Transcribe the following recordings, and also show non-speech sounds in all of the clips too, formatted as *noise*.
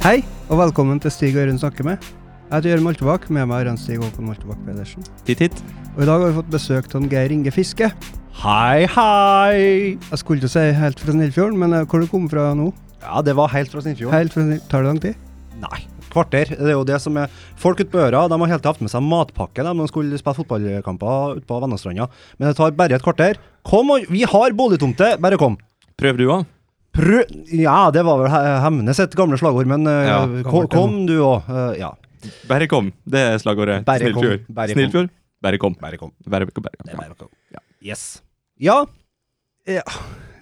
Hei, og velkommen til Stig og Ørund snakker med. Jeg heter Jørund Moltebakk, med meg er Stig Håkon Moltebakk Pedersen. Titt, titt. Og i dag har vi fått besøk av Geir Inge Fiske. Hei, hei! Jeg skulle ikke si helt fra Snillfjorden, men eh, hvor du kom fra nå? Ja, det var helt fra Snillfjorden. Helt fra Snillfjorden. Tar det lang tid? Nei, kvarter. Det er jo det som er Folk ute på øra de har helt hatt med seg matpakke de skulle spille fotballkamper ute på Vennastranda. Men det tar bare et kvarter. Kom, og vi har boligtomte, bare kom. Prøv du òg. Prøv Ja, det var vel He- Hemnes sitt gamle slagord, men eh, Ja, kom, kom du òg. ja. Bare kom. Det er slagordet. Bare. Snillfjord. Bare kom. Snillfjord. Bare kom. Bare kom. Bare, kom. bare. Ja. kom. Ja. Yes. Ja. Ja.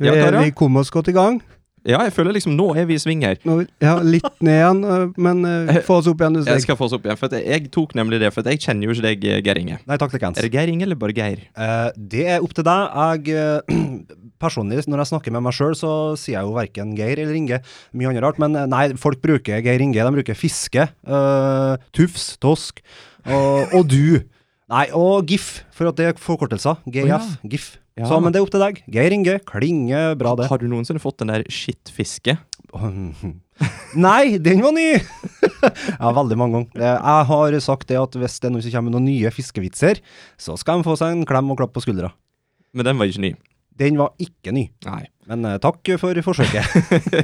Ja, Vi, vi kom oss godt i gang. Ja, jeg føler liksom nå er vi i sving her. Nå, ja, litt ned igjen, eh, men uh, få oss opp igjen. du, Jeg skal få oss opp igjen. For at jeg tok nemlig det, for at jeg kjenner jo ikke deg, eh, Geir Inge. Nei, takk til Kens. Er det Geir Inge eller bare Geir? Uh, det er opp til deg. Jeg *clears throat* Personlig, når jeg snakker med meg sjøl, så sier jeg jo verken Geir eller Inge. Mye annet rart. Men nei, folk bruker Geir Inge. De bruker Fiske, eh, Tufs, Tosk og, og du. Nei, og GIF, for at det er forkortelser. GF, ja. GIF. Ja. Så, men det er opp til deg. Geir Inge, Klinge bra, det. Har du noensinne fått den der skittfiske? *laughs* Nei, den var ny! *laughs* ja, veldig mange ganger. Jeg har sagt det at hvis det er noen som kommer med noen nye fiskevitser, så skal de få seg en klem og klapp på skuldra. Men den var ikke ny. Den var ikke ny. Nei. Men uh, takk for forsøket.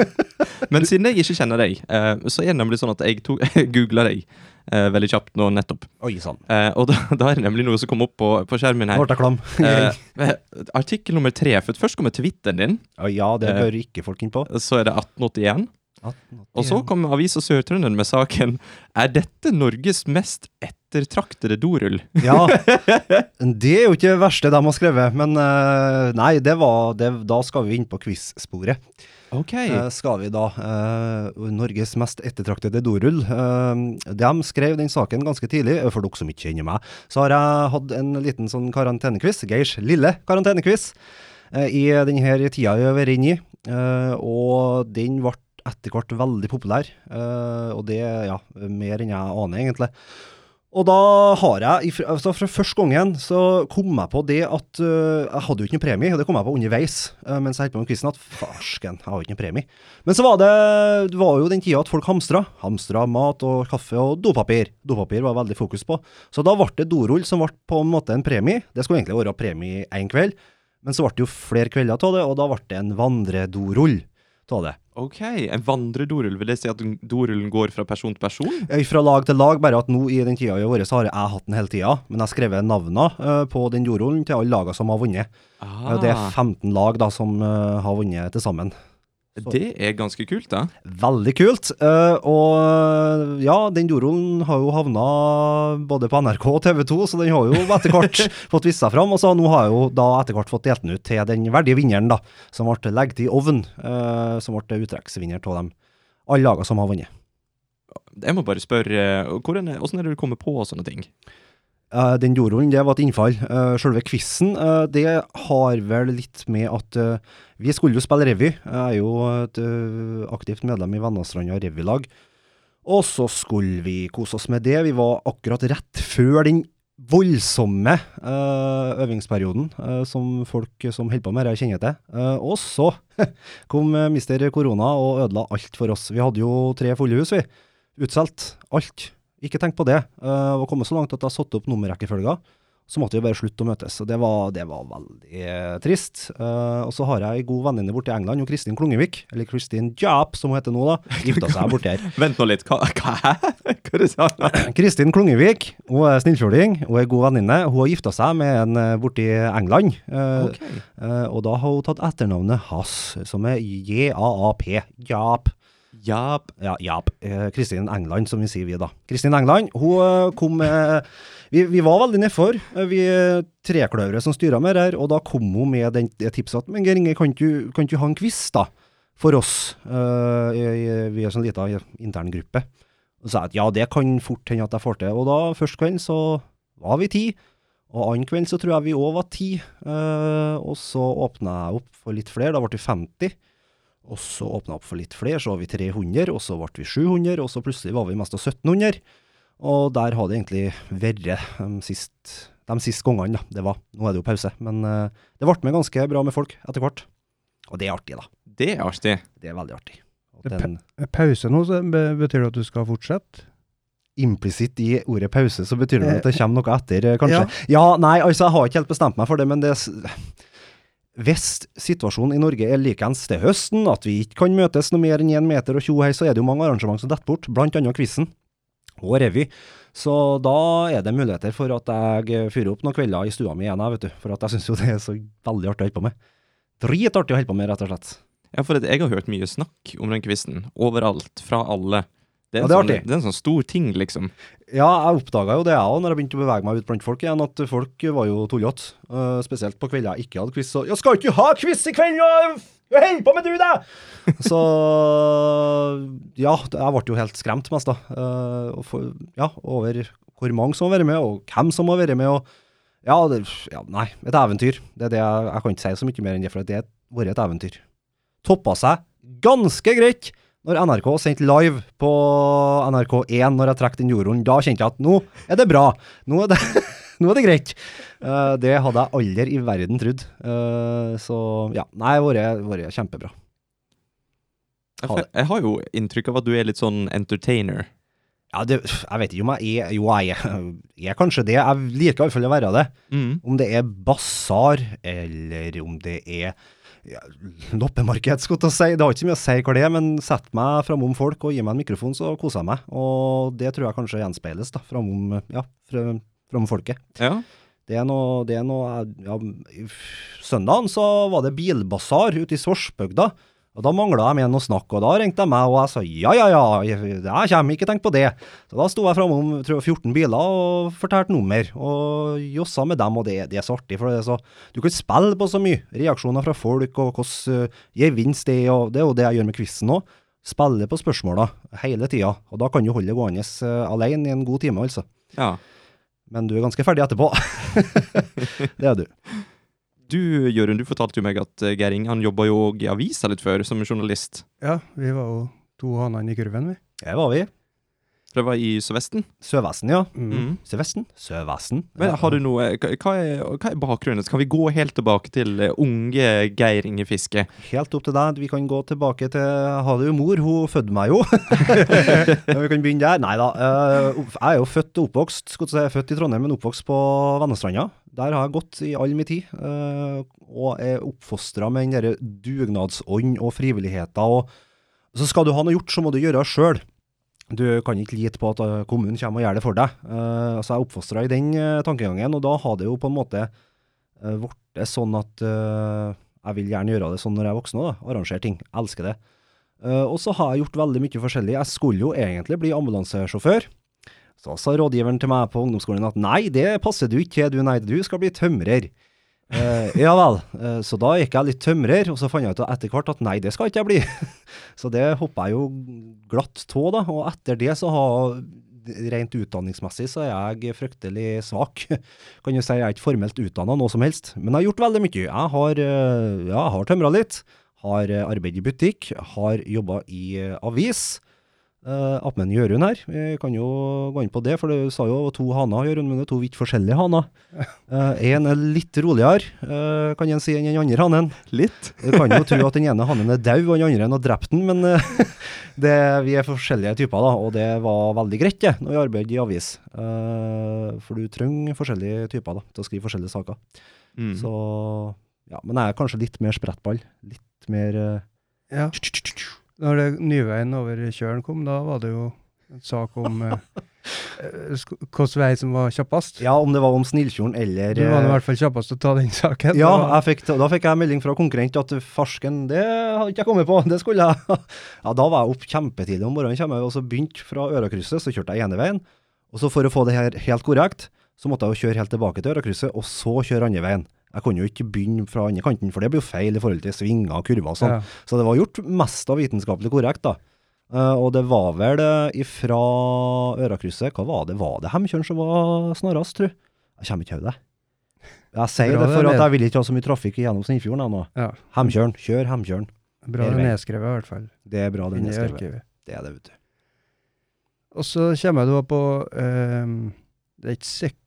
*laughs* Men siden jeg ikke kjenner deg, uh, så er det nemlig sånn at jeg, jeg googla deg eh, veldig kjapt nå nettopp. Oi sånn. Eh, og da, *laughs* da er det nemlig noe som kom opp på, på skjermen her. ble klam. *laughs* Eh, artikkel nummer tre. For først kommer Twitteren din. Ja, ja, det eh, bør ikke folk inn på. Så er det 1881. Og så kom Avisa Sør-Trønder med saken Er dette Norges mest ettertraktede dorull? Ja, det er jo ikke det verste de har skrevet, men eh, nei, det var, det, da skal vi inn på quiz-sporet. Ok. Eh, skal vi da eh, Norges mest ettertraktede dorull. De skrev den saken ganske tidlig. For dere som ikke kjenner meg, så har jeg hatt en liten sånn karantenequiz. Geirs lille karantenequiz. I denne tida vi har vært inne i. Og den ble etter hvert veldig populær. og det, ja, mer enn jeg aner, egentlig. Og da har jeg, altså fra første gangen, så kom jeg på det at uh, jeg hadde jo ikke noe premie, og det kom jeg på underveis uh, mens jeg holdt på med quizen, at farsken, jeg har jo ikke noe premie. Men så var det, det var jo den tida at folk hamstra. Hamstra mat og kaffe og dopapir. Dopapir var veldig fokus på. Så da ble det dorull som ble på en måte en premie. Det skulle egentlig være premie én kveld, men så ble det jo flere kvelder av det, og da ble det en vandredorull av det. Ok, En vandredorull, vil det si at dorullen går fra person til person? Eh, Fra lag til lag, bare at nå i den tida i året så har jeg hatt den hele tida. Men jeg har skrevet navnene eh, på den dorullen til alle lagene som har vunnet. Ah, Eh, Det er 15 lag da som har vunnet til sammen. Det er ganske kult, da. Veldig kult. Uh, og ja, den dorullen har jo havna både på NRK og TV 2, så den har jo *laughs* etter hvert fått vist seg fram. Og så nå har jeg jo da etter hvert fått delt den ut til den verdige vinneren, da, som ble lagt i ovn. Uh, som ble uttrekksvinner av dem. Alle lagene som har vunnet. Jeg må bare spørre, eh, hvordan hvordan er det du kommer på sånne ting? Eh, den jordrollen, det var et innfall. Uh, Selve quizen, eh, det har vel litt med at eh, vi skulle jo spille revy. Jeg er jo et eh, aktivt medlem i Vennastranda revylag. Og så skulle vi kose oss med det. Vi var akkurat rett før den voldsomme eh, øvingsperioden eh, som folk som holder på med dette, kjenner til. Eh, og så *laughs* kom eh, mister korona og ødela alt for oss. Vi hadde jo tre fulle hus, vi. Utsolgt. Alt. Ikke tenk på det. Uh, å komme så langt at jeg har satt opp nummerrekkefølga. Så måtte vi bare slutte å møtes. Og det var, det var veldig eh, trist. Uh, og så har jeg ei god venninne borte i England, jo Kristin Klungevik, eller Kristin Japp som hun heter nå, da. *laughs* Gifta seg borti her. Vent nå litt, hva, hva, *laughs* hva det sa du? *clears throat* Kristin Klungevik, hun er snillfjording, hun er god venninne. Hun har gifta seg med en eh, borti England. uh, okay. uh, og da har hun tatt etternavnet hans, som er J-A-A-P. Japp. Ja, Ja, Jap. Eh, Kristin England, som vi sier vi da. Kristin England, hun eh, kom med vi, vi var veldig nedfor, eh, vi eh, trekløvere som styra med det her, og da kom hun med den, det tipset at men Geir Inge, kan du ha en quiz da, for oss? Eh, vi er sånn lita intern gruppe. Og sa at ja, det kan fort hende at jeg får til. Og da, første kvelden så var vi ti, og annen kveld så tror jeg vi òg var ti. Eh, og så åpna jeg opp for litt flere, da ble vi 50. Og så åpna opp for litt flere, så var vi 300, og så ble vi 700, og så plutselig var vi mest av 1700. Og der har det egentlig vært de siste de siste gangene. Det var, nå er det jo pause, men eh, det ble med ganske bra med folk etter hvert. Og det er artig, da. det er artig. Det er veldig artig. Den, Pause nå, så betyr det at du skal fortsette? implisitt i ordet pause, så betyr det at det kommer noe etter, eh, kanskje. Ja. nei, altså, jeg har ikke helt bestemt meg for det, men det er Hvis situasjonen i Norge er likens til høsten, at vi ikke kan møtes noe mer enn én meter og tjo hei, så er det jo mange arrangement som detter bort, blant annet quizen og revy. Så da er det muligheter for at jeg fyrer opp noen kvelder i stua mi igjen, vet du. For at jeg syns jo det er så veldig artig å holde på med. Dritartig å holde på med, rett og slett. Ja, for jeg har hørt mye snakk om den quizen. Overalt. Fra alle. Det er, en det er sånn, det er en sånn stor ting, liksom. Ja, jeg oppdaga jo det jeg òg, når jeg begynte å bevege meg ut blant folk igjen, at folk var jo tullete. Uh, spesielt på kvelder jeg ikke hadde quiz. Så 'Ja, skal ikke du ha quiz i kveld?' Ja, hva holder på med du, da?! *laughs* så ja, jeg ble jo helt skremt mest, da. Uh, for, ja, over hvor mange som må være med, og hvem som må være med. og ja, det, ja, nei, et eventyr. Det er det jeg, jeg kan ikke si så mye mer enn det, for det har vært et eventyr. Toppa seg ganske greit når NRK sendte live på NRK1 når jeg trakk den jordrunden. Da kjente jeg at nå er det bra. Nå er det, *laughs* nå er det greit. Uh, det hadde jeg aldri i verden trodd. Uh, så ja, nei, det har vært kjempebra. Jeg, Ha det. jeg har jo inntrykk av at du er litt sånn entertainer. Ja, det, jeg vet ikke om jeg er Jo, jeg er, jeg er kanskje det. Jeg liker i hvert fall å være det. Mm. Om det er basar, eller om det er ja, loppemarked, skulle jeg si. Det har ikke så mye å si hva det er, men sett meg framom folk og gi meg en mikrofon, så koser jeg meg. Og det tror jeg kanskje gjenspeiles da, framom, ja, fra- framom folket. Ja. Det er noe, det er noe ja, Søndagen så var det bilbasar ute i Svarsbygda. Og Da mangla jeg med å snakk, og da ringte jeg meg, og jeg sa ja, ja, ja, jeg, jeg kommer, ikke tenk på det. Så da sto jeg framom tror jeg, 14 biler og fortalte nummer, og jossa med dem, og det, det er så artig, for det så Du kan spille på så mye. Reaksjoner fra folk, og hvordan uh, gevinst det er, og det er jo det jeg gjør med quizen òg. Spille på spørsmåla hele tida, og da kan du holde det gående uh, alene i en god time, altså. ja. Men du er ganske ferdig etterpå. *laughs* det er du. Du, Jørund, du fortalte jo meg at eh, Geir Inge han jobba jo i avisa litt før, som journalist. Ja, vi var jo to hanene i kurven, vi. Det var vi. For det var i Sørvesten. Sørvesten, ja. Mm. Sørvesten? Sørvesten. Men har du noe hva, er, hva er bakgrunnen? Kan vi gå helt tilbake til eh, unge Geir Inge Fiske? Helt opp til deg. Vi kan gå tilbake til Har du mor? Hun fødte meg jo. *laughs* Vi kan begynne der. Nei da. eh, jeg er jo født og oppvokst skal jeg si, født i Trondheim, men oppvokst på Vennestranda. Der har jeg gått i all min tid. eh, og er oppfostra med den derre dugnadsånd og frivilligheten. Og så skal du ha noe gjort, så må du gjøre det sjøl. Du kan ikke lite på at eh, kommunen kommer og gjør det for deg. Eh, så jeg er oppfostra i den tankegangen, og da har det jo på en måte uh, blitt sånn at jeg vil gjerne gjøre det sånn når jeg er voksen òg, arrangere ting. Jeg elsker det. Og så har jeg gjort veldig mye forskjellig. Jeg skulle jo egentlig bli ambulansesjåfør. Så sa rådgiveren til meg på ungdomsskolen at nei, det passer du ikke til, du nei, du skal bli tømrer. Eh, ja vel. Eh, så da gikk jeg litt tømrer, og så fant jeg ut etter hvert at nei, det skal ikke jeg bli. *laughs* så det hoppa jeg jo glatt tå, da. Og etter det så har Rent utdanningsmessig så er jeg fryktelig svak. *laughs* Kan jo si jeg er ikke formelt utdanna noe som helst, men jeg har gjort veldig mye. Jeg har, eh, ja, har tømra litt, har eh, arbeidet i butikk, har jobba i avis. Uh, Attmed Jørund her, vi kan jo gå inn på det, for du sa jo to haner, Jørund, men det er to vidt forskjellige haner. Én er litt roligere, uh, kan en si, enn den andre hanen. Litt. Du kan jo tro at den ene hanen er død, og den andre har drept den, men eh, *laughs* det, vi er forskjellige typer, da, og det var veldig greit det, når vi arbeider i avis. Eh, for du trenger forskjellige typer da, til å skrive forskjellige saker. Mm. Så, ja, men jeg er kanskje litt mer sprettball. Litt mer eh, Ja. Når det Nyveien over Kjølen kom, da var det jo en sak om eh, eh, hvilken vei som var kjappest. Ja, om det var om Snillfjorden eller Du var i eh, hvert fall kjappest til å ta den saken. Ja, jeg fikk, da fikk jeg melding fra konkurrent at farsken, det hadde ikke jeg kommet på, *laughs* det skulle jeg. Ja, da var jeg opp kjempetidlig om morgenen, kommer jeg, og så begynte fra Ørakrysset, så kjørte jeg ene veien. Og så for å få det her helt korrekt, så måtte jeg jo kjøre helt tilbake til Ørakrysset, og så kjøre andre veien. Jeg kunne jo ikke begynne fra andre kanten, for det blir jo feil i forhold til svinger og kurver og sånn. Ja. Så det var gjort mest av vitenskapelig korrekt, da. Uh, og det var vel uh, ifra Ørakrysset, hva var det? Var det Hemkjørn som var snarest, tru? Jeg kommer ikke til det. Jeg sier Bra det for det at jeg vil ikke ha så mye trafikk gjennom Snillfjorden ennå. Ja. Hemkjørn, kjør Hemkjørn. Bra det er nedskrevet, i hvert fall. Det er bra, det er nedskrevet. Det er det, vet du. Og så kommer jeg da på um, Det er ikke sikkert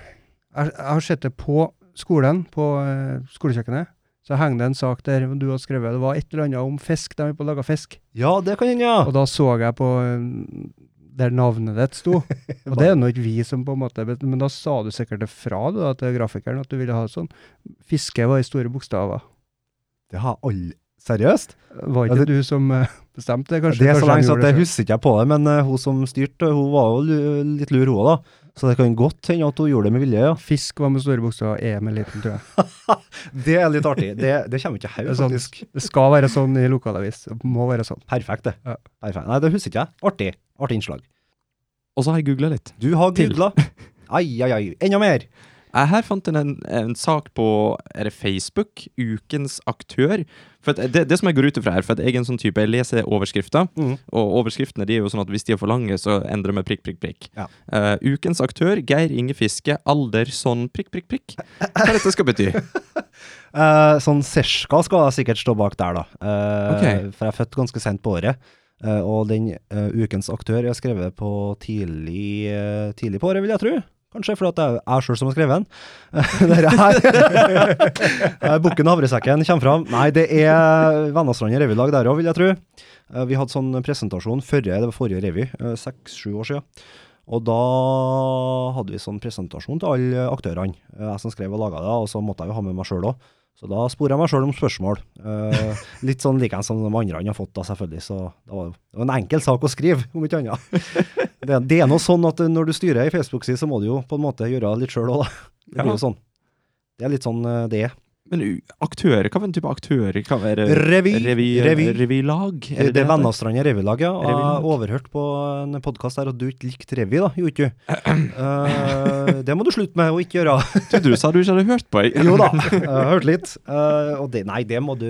Jeg, jeg har sett det på skolen, på eh, skolekjøkkenet. Så henger det en sak der du har skrevet, det var et eller annet om fisk, de er på å lage fisk. Ja, det kan hende, ja. Og da så jeg på um, der navnet ditt sto. *laughs* Og det er nå ikke vi som på en måte Men da sa du sikkert det fra da, til grafikeren at du ville ha sånn. Fiske var i store bokstaver. Det har alle Seriøst? Var Ja, det- du som eh, bestemte det, kanskje? det er så lenge at jeg husker ikke på det, men uh, hun som styrte, hun var jo litt lur, hun òg, da. Så det kan godt hende at hun gjorde det med vilje, ja. Fisk var med store bokstaver, E med liten, tror jeg. *laughs* Det er litt artig. Det, det kommer ikke her, er sånn- faktisk. Det skal være sånn i lokalavis. Det må være sånn. Perfekt, det. Ja. Perfekt. Nei, det husker ikke jeg. Artig. Artig innslag. Og så har jeg googla litt. Du har googla. *laughs* Ai, ai, ai. Enda mer. Jeg her fant en, en sak på er det Facebook, Ukens aktør. For det, det som jeg går ut ifra her, for jeg er en sånn type, jeg leser overskrifter, Mm. og overskriftene de er jo sånn at hvis de er for lange, så endrer vi prikk, prikk, prikk. Ja. Uh, ukens aktør, Geir Inge Fiske, alder sånn prikk, prikk, prikk. Hva dette skal bety? uh, *laughs* sånn Serska skal sikkert stå bak der, da. Uh, okay. For jeg er født ganske sent på året. Uh, og den uh, ukens aktør er skrevet på tidlig, uh, tidlig på året, vil jeg tro. Kanskje fordi det er jeg sjøl som har skrevet den. *laughs* det her *laughs* Eh, Bukken og havresekken kommer fram. Nei, det er Vennastrand revylag der òg, vil jeg tro. Eh, vi hadde sånn presentasjon forrige, det var forrige revy, seks-sju år siden. Og da hadde vi sånn presentasjon til alle aktørene. Eh, Jeg som skrev og laga det, og så måtte jeg jo ha med meg sjøl òg. Så da sporer jeg meg sjøl om spørsmål. Eh, litt sånn likeens som de andre han har fått, da selvfølgelig. Så det var, det var en enkel sak å skrive, om ikke annet. Det, det er nå sånn at når du styrer ei Facebook-side, så må du jo på en måte gjøre litt sjøl òg, da. Det blir jo sånn. Det er litt sånn eh, det er. Men aktører, hva for en type aktører? kan være? Revy. Revy, Revy. revylag? Det, det er Vennastranda revylag, ja. Jeg har overhørt på en podkast der at du ikke likte revy, da. Gjorde ikke du? Eh, det må du slutte med å ikke gjøre. *laughs* Trodde du sa du ikke hadde hørt på? Jo da, jeg har hørt litt. Uh, og det, nei, det må du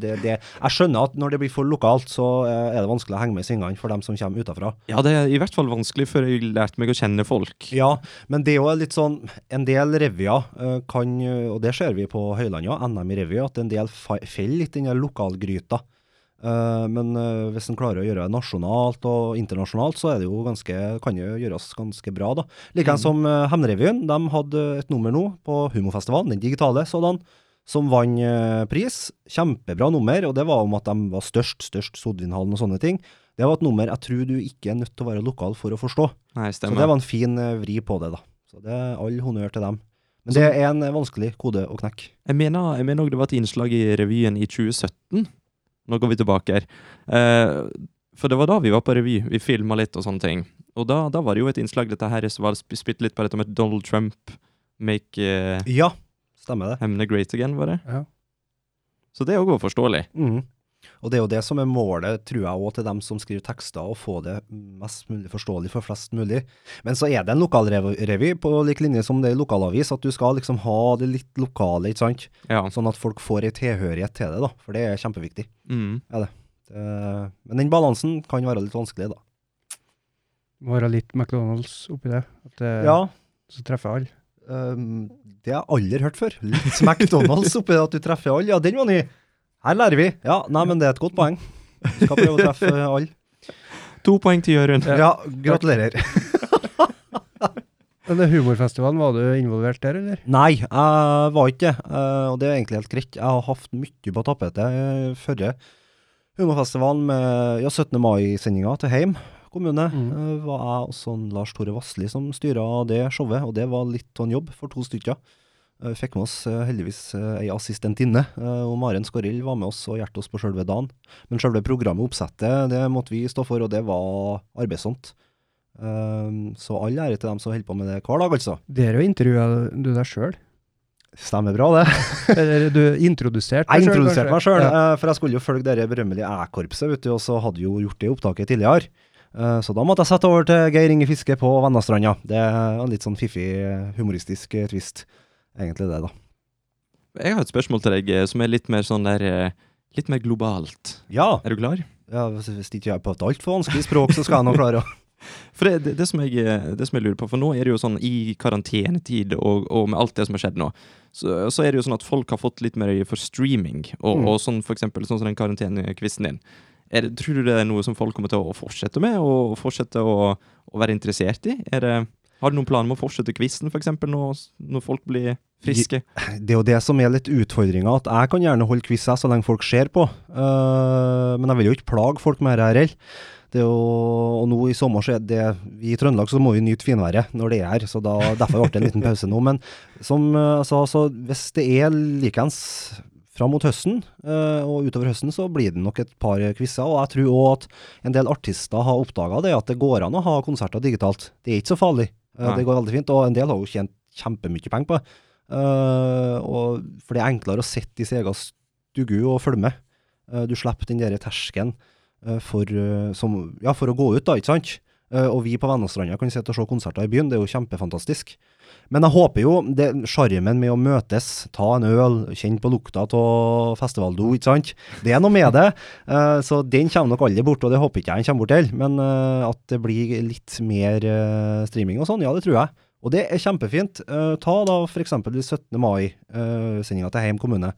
det, det. Jeg skjønner at når det blir for lokalt, så eh, er det vanskelig å henge med i svingene for dem som kommer utafra. Ja, det er i hvert fall vanskelig før jeg lærte meg å kjenne folk. Ja, men det er jo litt sånn En del revyer kan, og det ser vi på Høylandet, NM i revy, at en del fa- faller litt i den lokalgryta. Eh, men eh, hvis en klarer å gjøre det nasjonalt og internasjonalt, så er det jo ganske, kan det jo gjøres ganske bra, da. Likeens som uh, Hemnerevyen. De hadde et nummer nå på Humorfestivalen, den digitale sådan, som vant eh, pris. Kjempebra nummer, og det var om at de var størst, størst Sodvinhallen og sånne ting. Det var et nummer jeg tror du ikke er nødt til å være lokal for å forstå. Nei, Så det var en fin eh, vri på det, da. Så det er all honnør til dem. Men det er en eh, vanskelig kode å knekke. Jeg mener jeg mener også det var et innslag i revyen i 2017. Nå går vi tilbake her. Eh, for det var da vi var på revy. Vi filma litt og sånne ting. Og da, da var det jo et innslag dette her som var sp- spilt litt på dette med Donald Trump make eh, Ja, stemmer det. Hemne great again, var det? Ja. Så det er var forståelig. Mhm. Og det er jo det som er målet, tror jeg, òg til dem som skriver tekster, å få det mest mulig forståelig for flest mulig. Men så er det en lokalrevy på lik linje som det er i lokalavis, at du skal liksom ha det litt lokale, ikke sant? Ja. Sånn at folk får ei tilhørighet til det, da. For det er kjempeviktig. Mm. Det, men den balansen kan være litt vanskelig, da. Være litt McDonald's oppi det. At det Ja, Så treffer alle. Um, det har jeg aldri hørt før. Litt *laughs* McDonald's oppi det at du treffer alle. Ja, den var ny. Her lærer vi. Ja, nei, men det er et godt poeng. Du skal prøve å treffe alle. *laughs* To poeng til Jørund. Ja, gratulerer. *laughs* Denne Humorfestivalen, var du involvert der, eller? Nei, jeg var ikke det. eh, og det er egentlig helt greit. Jeg har hatt mye på tapetet uh, forrige humorfestivalen med ja, 17. mai-sendinga til Heim kommune. Mm. eh, var jeg og sånn Lars Tore Vassli som styra det showet, og det var litt av en jobb for to stykker. Uh, fikk med oss eh, heldigvis uh, ei assistentinne. eh, og Maren Skorill var med oss og hjalp oss på sjølve dagen. Men sjølve programmet, oppsettet, det måtte vi stå for, og det var arbeidsomt. Så all ære til dem som holder på med det hver dag, altså. Der intervjua du deg sjøl. Stemmer bra, det. *laughs* Eller du introduserte deg deg selv, introduserte meg sjøl, Ja. for jeg skulle jo følge det berømmelige æ-korpset, vet du, og så hadde jo gjort det opptaket tidligere. Eh, Så da måtte jeg sette over til Geir Inge Fiske på Vennastranda. Det er en litt sånn fiffig, eh, humoristisk eh, twist, egentlig det, da. Jeg har et spørsmål til deg eh, som er litt mer sånn der eh, Litt mer globalt. Ja, Er du klar? ja hvis, ikke jeg har på et altfor vanskelig språk, så skal jeg nå klare å *laughs* For det, det, det, som jeg, eh, det som jeg lurer på, for nå er det jo sånn i karantenetid og, og med alt det som har skjedd nå, så, så er det jo sånn at folk har fått litt mer øye for streaming, og, Mm. og sånn for eksempel sånn som den karantenekvisten din. Er det, tror du det er noe som folk kommer til å fortsette med, og fortsette å, å være interessert i? Er det, Har du noen planer om å fortsette quizen, f.eks., når, når folk blir friske? Det er jo det som er litt utfordringa, at jeg kan gjerne holde quiz så lenge folk ser på. Uh, men jeg vil jo ikke plage folk med heller. Det og nå i sommer så er det i Trøndelag så må vi nyte finværet når det er her, så da, derfor ble det en liten pause nå. Men som jeg sa, så hvis det er likeens fram mot høsten eh, og utover høsten, så blir det nok et par quizer. Og jeg tror òg at en del artister har oppdaga det, at det går an å ha konserter digitalt. Det er ikke så farlig. Eh, Nei. det går veldig fint. Og en del har jo tjent kjempemye penger på det. Og, for det er enklere å sitte i sin egen stue og følge med. Uh, du slipper den der terskelen uh, for, som, ja, for å gå ut, da, ikke sant? Eh, og vi på Vennastranda kan sitte og se konserter i byen, det er jo kjempefantastisk. Men jeg håper jo, det sjarmen med å møtes, ta en øl, kjenne på lukta av festivaldo, ikke sant? Det er noe med det. *laughs* Eh, så den kommer nok aldri bort, og det håper ikke jeg den kommer bort til. Men eh, at det blir litt mer streaming og sånn, ja, det tror jeg. Og det er kjempefint. Ta da f.eks. 17. mai-sendinga til Heim kommune.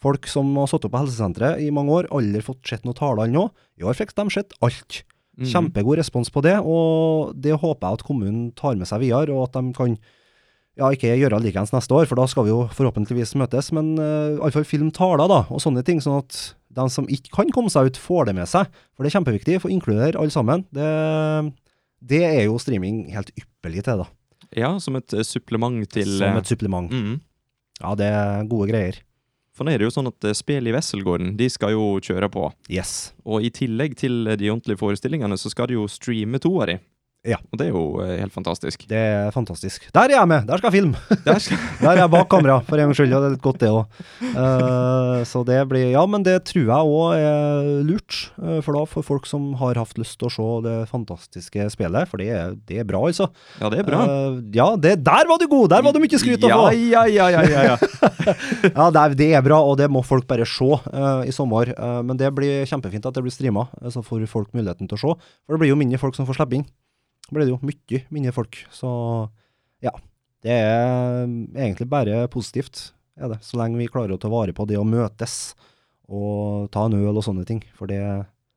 Folk som har sittet på helsesenteret i mange år, aldri fått sett noen taler ennå. I år fikk de sett alt. Mhm. Kjempegod respons på det, og det håper jeg at kommunen tar med seg videre, og at de kan ja, ikke gjøre likeens neste år, for da skal vi jo forhåpentligvis møtes, men uh, iallfall film taler, da, og sånne ting, sånn at de som ikke kan komme seg ut, får det med seg. For det er kjempeviktig, for å inkludere alle sammen. Det, det er jo streaming helt ypperlig til, da. Ja, som et eh, supplement til Som eh, et supplement. Mm. Ja, det er gode greier. For nå er det jo sånn at spill i Wesselgården de skal jo kjøre på. Yes. Og i tillegg til eh, de ordentlige forestillingene, så skal de jo streame to av de. Ja. Og det er jo eh, helt fantastisk. Det er fantastisk. Der er jeg med! Der skal jeg filme! *laughs* Der skal, *laughs* Der er jeg bak kamera, for en gangs skyld. Og det er litt godt, det òg. så det blir Ja, men det tror jeg òg er lurt. eh, for da for folk som har hatt lyst til å se det fantastiske spillet, for det er, det er bra, altså. ja, det er bra. Uh, ja, det, der var du god! Der var det mye skryt å få! Ja, ja, ja, ja, ja, *laughs* ja. Det er, det er bra, og det må folk bare se uh, i sommer. Eh, men det blir kjempefint at det blir streama, eh, så får folk muligheten til å se. For det blir jo mindre folk som får slippe inn. Blir det jo mye mindre folk. Så ja. Det er egentlig bare positivt, er det. Så lenge vi klarer å ta vare på det å møtes og ta en øl og sånne ting. For det,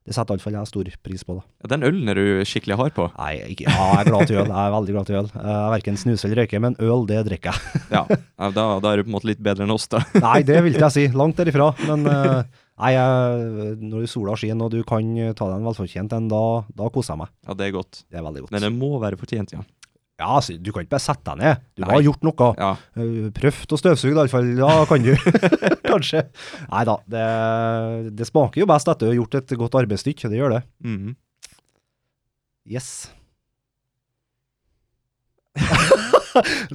det setter iallfall jeg stor pris på, da. Den ølen er du skikkelig hard på. Nei, ikke, ja, jeg er glad til øl. Jeg er veldig glad til øl. Jeg verken snuser eller røyker, men øl, det drikker jeg. Ja, ja da, da er du på en måte litt bedre enn oss, da. Nei, det vil jeg si. Langt derifra. Men eh, nei, jeg, når sola skinner og du kan ta deg en velfortjent en, da, da koser jeg meg. Ja, det er godt. Det er veldig godt. Men det må være fortjent, ja. ja, altså, du kan ikke bare sette deg ned. Du må Nei. ha gjort noe. Ja, Uh, Prøvd å støvsuge, iallfall. Ja, kan du. *laughs* Kanskje. Nei da. Det, det smaker jo best etter å ha gjort et godt arbeidsstykke. Det gjør det. mhm. Yes. *laughs*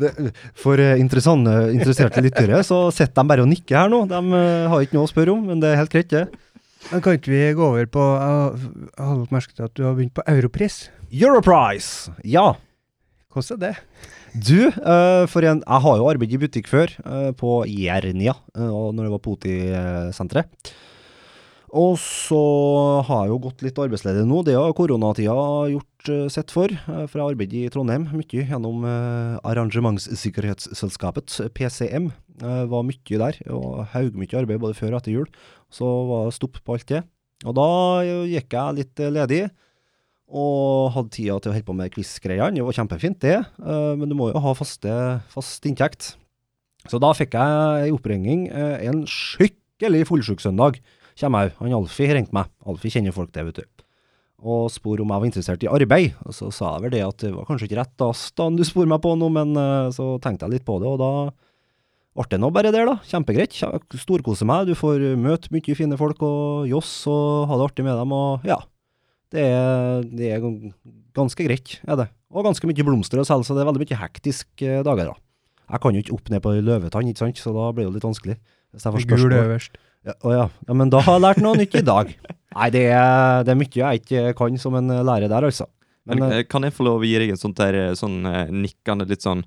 det, for eh, interessante, interesserte lyttere så sitter de bare og nikker her nå. De eh, har ikke noe å spørre om, men det er helt greit, det. Men kan ikke vi gå over på Jeg har lagt merke til at du har begynt på Europris. Europrice, Ja. Hvordan er det? Du, eh, for en, jeg har jo arbeidet i butikk før, på Jernia, uh, når det var Poti-senteret. Og så har jeg jo gått litt arbeidsledig nå. Det har koronatida gjort sett sitt for. eh, for jeg arbeider i Trondheim mye gjennom uh, Arrangementssikkerhetsselskapet, PCM. Jeg var mye der, og haugmye arbeid både før og etter jul. Så var det stopp på alt det. Og da eh, gikk jeg litt eh, ledig. Og hadde tida til å holde på med quiz-greiene. Det var kjempefint, det. eh, men du må jo ha faste, fast inntekt. Så da fikk jeg ei oppringning eh, en skikkelig fullsjuk søndag. Kommer jeg, han Alfie ringte meg. Alfie kjenner folk det, vet du. Og spurte om jeg var interessert i arbeid. Og så sa jeg vel det at det var kanskje ikke rett da, du spurte meg på noe, men eh, så tenkte jeg litt på det, og da ble det nå bare der, da. Kjempegreit. Storkose meg. Du får møte mye fine folk og joss og ha det artig med dem, og ja. Det er, det er ganske greit, er det. Og ganske mye blomster å selge, så det er veldig mye hektiske dager, da. Jeg kan jo ikke opp ned på løvetann, ikke sant, så da blir det jo litt vanskelig. Hvis jeg får Gul spørsmål. Ja, å ja. ja, men da har jeg lært noe nytt i dag. Nei, det er, det er mye jeg ikke kan som en lærer der, altså. Men, Men, eh, kan jeg få lov å gi deg en sånt der, eh, sånn eh, nikkende litt sånn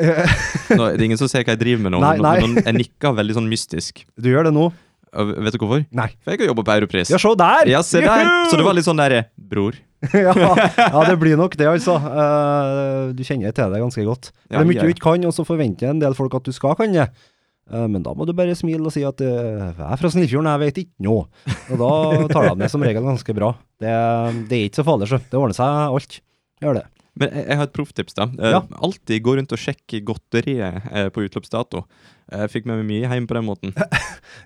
eh, *laughs* nå, Det er ingen som ser hva jeg driver med nå, Nei, nei. men jeg nikker veldig sånn mystisk. *laughs* du gjør det nå? Vet du hvorfor? Nei. For jeg har jobba på Europris. Ja, se der! Ja, se der! Så det var litt sånn derre Bror. *laughs* ja, ja, det blir nok det, altså. Uh, du kjenner til det ganske godt. Ja, det er mye du ikke kan, og så forventer en del folk at du skal kan det. Eh, men da må du bare smile og si at eh, jeg er fra Snillfjorden, jeg vet ikke noe. Og da tar de det som regel ganske bra. Det, det er ikke så farlig, så. Det ordner seg alt. Gjør det. Men jeg, jeg har et profftips, da. Eh, Ja. Alltid gå rundt og sjekke godteriet eh, på utløpsdato. Jeg fikk med meg mye hjem på den måten. *laughs*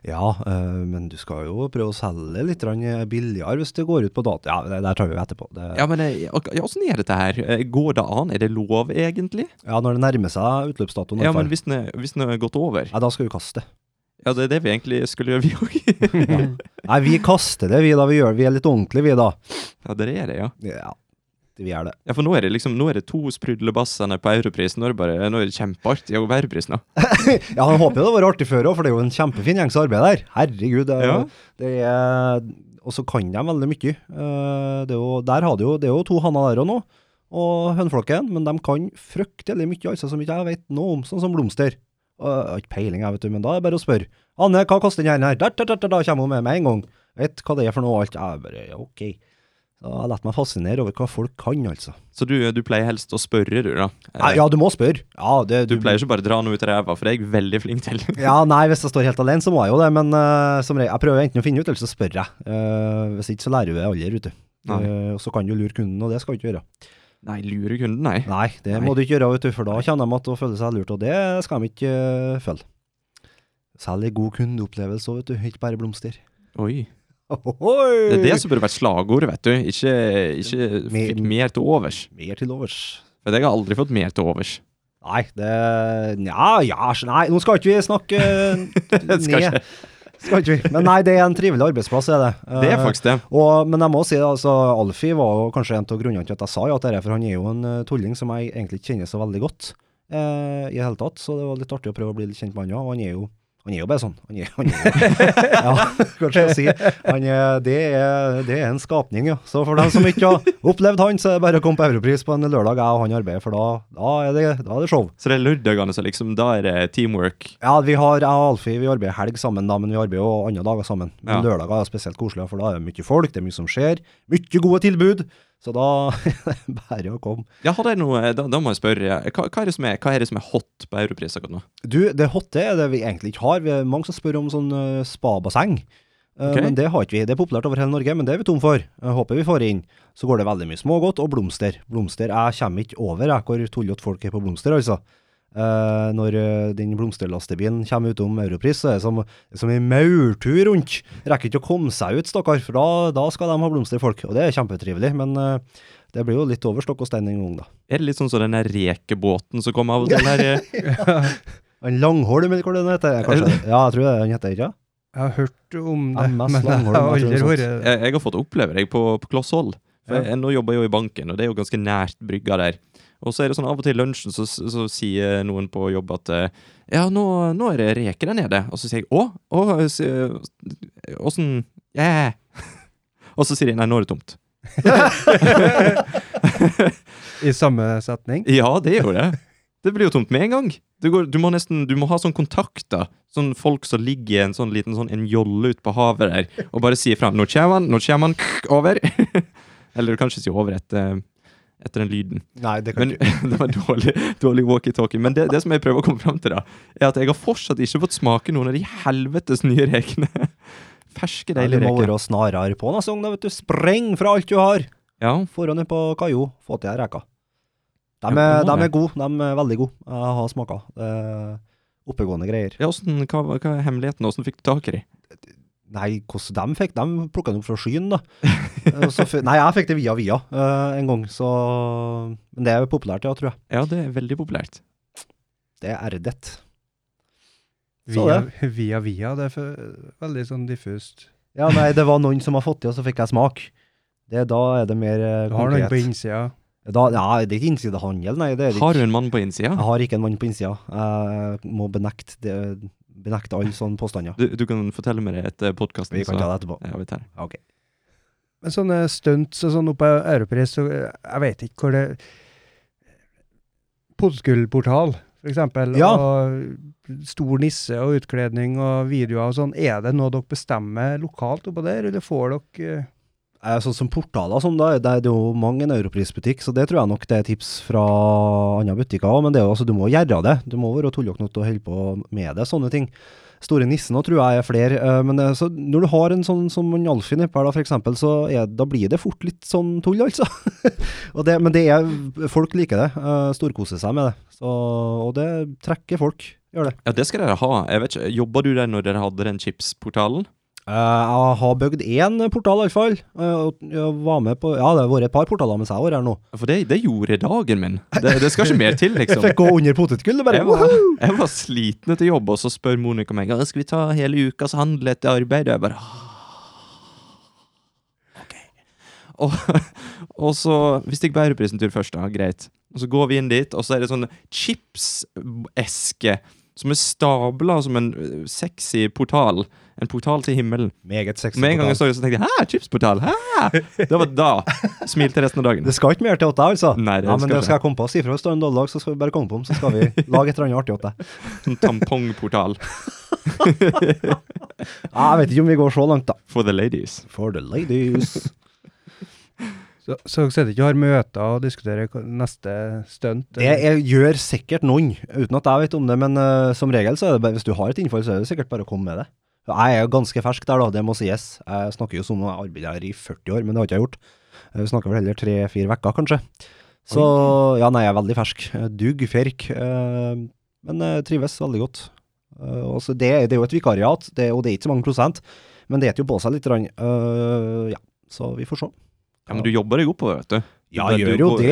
Ja, eh, men du skal jo prøve å selge litt billigere hvis det går ut på dato. Ja, det der tar vi jo etterpå. Det, Ja, men ok, ja, åssen er dette her? Går det an? Er det lov, egentlig? ja, når det nærmer seg utløpsdatoen. Ja, men hvis den er, hvis den er gått over? Nei, da skal vi kaste. Ja, det er det vi egentlig skulle gjøre, vi òg. *laughs* Nei, vi kaster det, vi da. Vi, gjør, vi er litt ordentlige, vi da. ja, det er det, ja. Ja, vi er det. Ja, for nå er det liksom, nå er det to sprudlebassene på Europris. Nå er det bare, nå er det kjempeartig å være Europris nå. *laughs* Ja, jeg håper jo det vært artig før òg, for det er jo en kjempefin gjengs arbeid der. Herregud. Det, Ja. det er Og så kan de veldig mye. Eh, Det er jo, der har de jo, det er jo to hanner der òg nå, og høneflokken, men de kan fryktelig mye, altså, som ikke jeg vet noe om, sånn som blomster. Jeg har ikke peiling, jeg, vet du, men da er det bare å spørre. Anne, hva koster den her? Da, da, da, da kommer hun med med en gang. Vet hva det er for noe, alt. Jeg bare, ok. Så jeg har latt meg fascinere over hva folk kan, altså. Så du, du pleier helst å spørre, du, da? Eh, ja, du må spørre. Ja, det, Du pleier ikke bare å dra noe ut av ræva, for det er jeg veldig flink til. *laughs* Ja, nei, hvis jeg står helt alene, så må jeg jo det, men uh, som regel, jeg prøver enten å finne ut, eller så spør jeg. Uh, hvis ikke, så lærer du det aldri, vet du. Og så kan du lure kunden, og det skal du ikke gjøre. Nei, lure kunden, nei. Nei, det Nei. må du ikke gjøre, vet du, for da kjenner de at de føler seg lurt, og det skal de ikke føle. Selv en god kundeopplevelse òg, vet du, ikke bare blomster. Oi. Ohohoi! Det er det som burde vært slagordet, vet du. Ikke, ikke Me- fikk mer til overs. Mer til overs. For jeg har aldri fått mer til overs. Nei, det Nja, ja, nei, nå skal ikke vi snakke *laughs* Skal ikke. Skal ikke vi. Men nei, det er en trivelig arbeidsplass, er det. Det er Eh, faktisk det. Og, men jeg må si, altså, Alfie var jo kanskje en av grunnene til at jeg sa ja til det, for han er jo en eh, tulling som jeg egentlig ikke kjenner så veldig godt eh, i det hele tatt, så det var litt artig å prøve å bli litt kjent med han òg. Og han er jo han er jo bare sånn. Han er, han er, *laughs* ja, hva skal jeg si. Han er, det, er, det er en skapning, ja. Så for dem som ikke har opplevd han, så er det bare å komme på Europris på en lørdag jeg og han arbeider, for da, da, er, det, da er det show. Så det er lørdagene, så liksom, da er det teamwork. Ja, vi har, jeg og Alfie vi arbeider helg sammen, da, men vi arbeider jo andre dager sammen. Men Ja. lørdager er spesielt koselig, for da er det mye folk, det er mye som skjer. Mye gode tilbud. Så da *laughs* bare å komme. Ja, noe, da, da må jeg spørre, hva, hva, er det som er, hva er det som er hot på Europris akkurat nå? Du, det hotte er det vi egentlig ikke har. Vi er mange som spør om sånn uh, spabasseng. Okay. Men det har ikke vi. Det er populært over hele Norge, men det er vi tom for. Jeg håper vi får inn. Så går det veldig mye smågodt og blomster. Blomster, Jeg kommer ikke over jeg, hvor tullete folk er på blomster, altså. Eh, når eh, den blomsterlastebilen kommer utom Europris, så er det som, det som en maurtur rundt. Rekker ikke å komme seg ut, stakkar, for da, da skal de ha blomster, folk. Og det er kjempetrivelig, men uh, det blir jo litt over stokk og stein en gang, da. Er det litt sånn som den der rekebåten som kommer av og til her? *laughs* *laughs* En Langholm, eller hva den heter? Kanskje? *laughs* Ja, jeg tror det den heter, ikke Jeg har hørt om det, MS men jeg Langholm, har jeg tror aldri det er Jeg, har fått oppleve deg på, på kloss hold. For Ja. jeg, nå jobber jeg jo i banken, og det er jo ganske nært brygga der. Og så er det sånn av og til i lunsjen så, så sier noen på jobb at eh, ja, nå, nå er det reker der nede. Og så sier jeg å, åssen Ja. *laughs* Og så sier de nei, nå er det tomt. *laughs* i samme setning. Ja, det er jo det. Det blir jo tomt med en gang. Du, går, du må nesten, du må ha sånn kontakter. Sånn folk som ligger i en sånn liten sånn en jolle ute på havet der, og bare sier fra. Nå kommer han, nå kommer han, over. *laughs* Eller du kan ikke si over etter, etter den lyden. Nei, det kan Men ikke *laughs* det var dårlig, dårlig walkietalkie. Men det, det som jeg prøver å komme fram til, da, er at jeg har fortsatt ikke fått smake noen av de helvetes nye rekene. *laughs* Ferske, Nei, Du må være snarere på neste gang, da, vet du. Spreng fra alt du har! Ja, Foran på kaio, få til ei reke. De, Ja, er- de er gode, de er veldig gode. Jeg har smaka. Oppegående greier. ja hvordan, hva, hva er hemmeligheten? Hvordan fikk du tak i de? Nei, hvordan de fikk De plukka den opp fra skyen, da. Eh, så *laughs* nei, jeg fikk det via via uh, en gang, så Men det er populært, ja, tror jeg. Ja, det er veldig populært. Det er erdet. Via, via, via. Det er for, veldig sånn diffust. Ja, nei, det var noen som har fått det, og så fikk jeg smak. Det, da er det mer eh, Du har noen på innsida. Da, ja, det er ikke innsidehandel, nei. Det er det Har du en mann på innsida? Jeg har ikke en mann på innsida. Jeg må benekte, det, benekte alle sånne påstander. Du, du kan fortelle meg det etter podkasten. Vi kan ta det etterpå. Ja, vi tar det. Ok. Men sånne stunts og sånn oppe på Europris, så eh, jeg vet ikke hvor det Pottgullportal, for eksempel, Ja. og stor nisse og utkledning og videoer og sånn. Er det noe dere bestemmer lokalt oppå der, eller får dere Eh, Sånn som portaler sånn, da, det er jo mange en europrisbutikk, så det tror jeg nok det er tips fra andre butikker òg. Men det er jo, altså, du må gjøre det. Du må være tullete nok til å holde på med det, sånne ting. Store nissen òg tror jeg er flere. eh, Men det, så når du har en sånn som en Alfin for eksempel, så er, da blir det fort litt sånn tull, altså. *laughs* det, men det er, folk liker det. eh, Storkoser seg med det. Så, og det trekker folk. Gjør det. Ja, det skal dere ha. Jeg vet ikke, Jobba du der når dere hadde den chipsportalen? Eh, jeg har bygd én portal, iallfall. Uh, jeg var med på Ja, det har vært et par portaler mens jeg var her nå. For det, det gjorde dagen min. Det, det skal ikke mer til, *laughs* Jeg liksom. fikk gå under potetgull. Jeg var, jeg var sliten etter jobb, og så spør Monica meg skal vi ta hele ukas handel etter arbeid. Og jeg bare «Ah, Ok. Og, *laughs* og så Hvis jeg bærer prisen tur først, da, greit. Og så går vi inn dit, og så er det sånn chipseske som er stabla som en sexy portal. En portal til himmelen. Meget sexy. Med en gang jeg så det, så tenkte jeg 'hæ, chipsportal'? Hæ? Det var da. Smilte resten av dagen. Det skal ikke mer til åtte, altså. Nei, det ja, men skal det skal jeg komme på. Si fra hvis du har en dårlig dag, så skal vi bare komme på dem. Så skal vi lage et eller annet artig åt deg. Sånn tampongportal *laughs* Ja, jeg vet ikke om vi går så langt, da. for the ladies. For the ladies. *laughs* Så, så dere sitter ikke og har møter og diskuterer neste stunt? Det er, gjør sikkert noen, uten at jeg vet om det. Men uh, som regel, så er det bare, hvis du har et innfall, så er det sikkert bare å komme med det. Jeg er ganske fersk der, da. Det må sies. Jeg snakker jo som om jeg arbeider her i 40 år, men det har ikke jeg gjort. Jeg snakker vel heller tre-fire uker, kanskje. Så ja, nei, jeg er veldig fersk. Dugg, ferk. eh, Men jeg trives veldig godt. Eh, det, det er jo et vikariat, det, og det er ikke så mange prosent, men det eter jo på seg litt. Eh, ja, så vi får se. Ja, Men du jobber deg oppover, vet du. Ja, gjør jo det.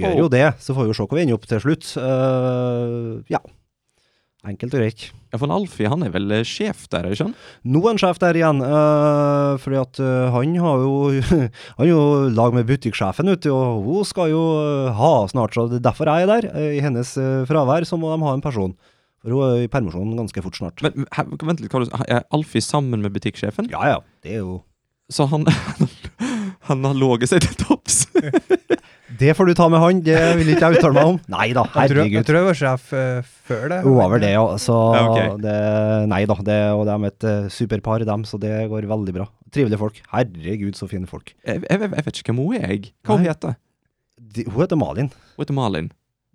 Gjør jo det. Så får vi jo se hvor vi ender opp til slutt. Eh, ja. Enkelt og greit. Ja, for Alfie han er vel eh, sjef der, er ikke han? Nå er han sjef der igjen, uh, fordi at uh, han har jo *laughs* Han er jo lag med butikksjefen, vet og hun skal jo eh, ha snart, så det er derfor jeg er der. Uh, I hennes eh, fravær så må de ha en person. For hun er i permisjon ganske fort snart. Men her, vent litt, hva du, er Alfie sammen med butikksjefen? ja ja, det er jo Så han, *laughs* han har låget seg til topps? Det får du ta med han, det vil ikke jeg uttale meg om. Nei da, tror, jeg tror jeg var sjef eh, før det. Vel det, ja. Så Ja, okay. det, nei da, det, og de er et eh, superpar, dem, så det går veldig bra. Trivelige folk. Herregud, så fine folk. Jeg, jeg, jeg vet ikke hvem hun er, jeg. Hva hun heter hun? hun heter Malin. hun? heter Malin.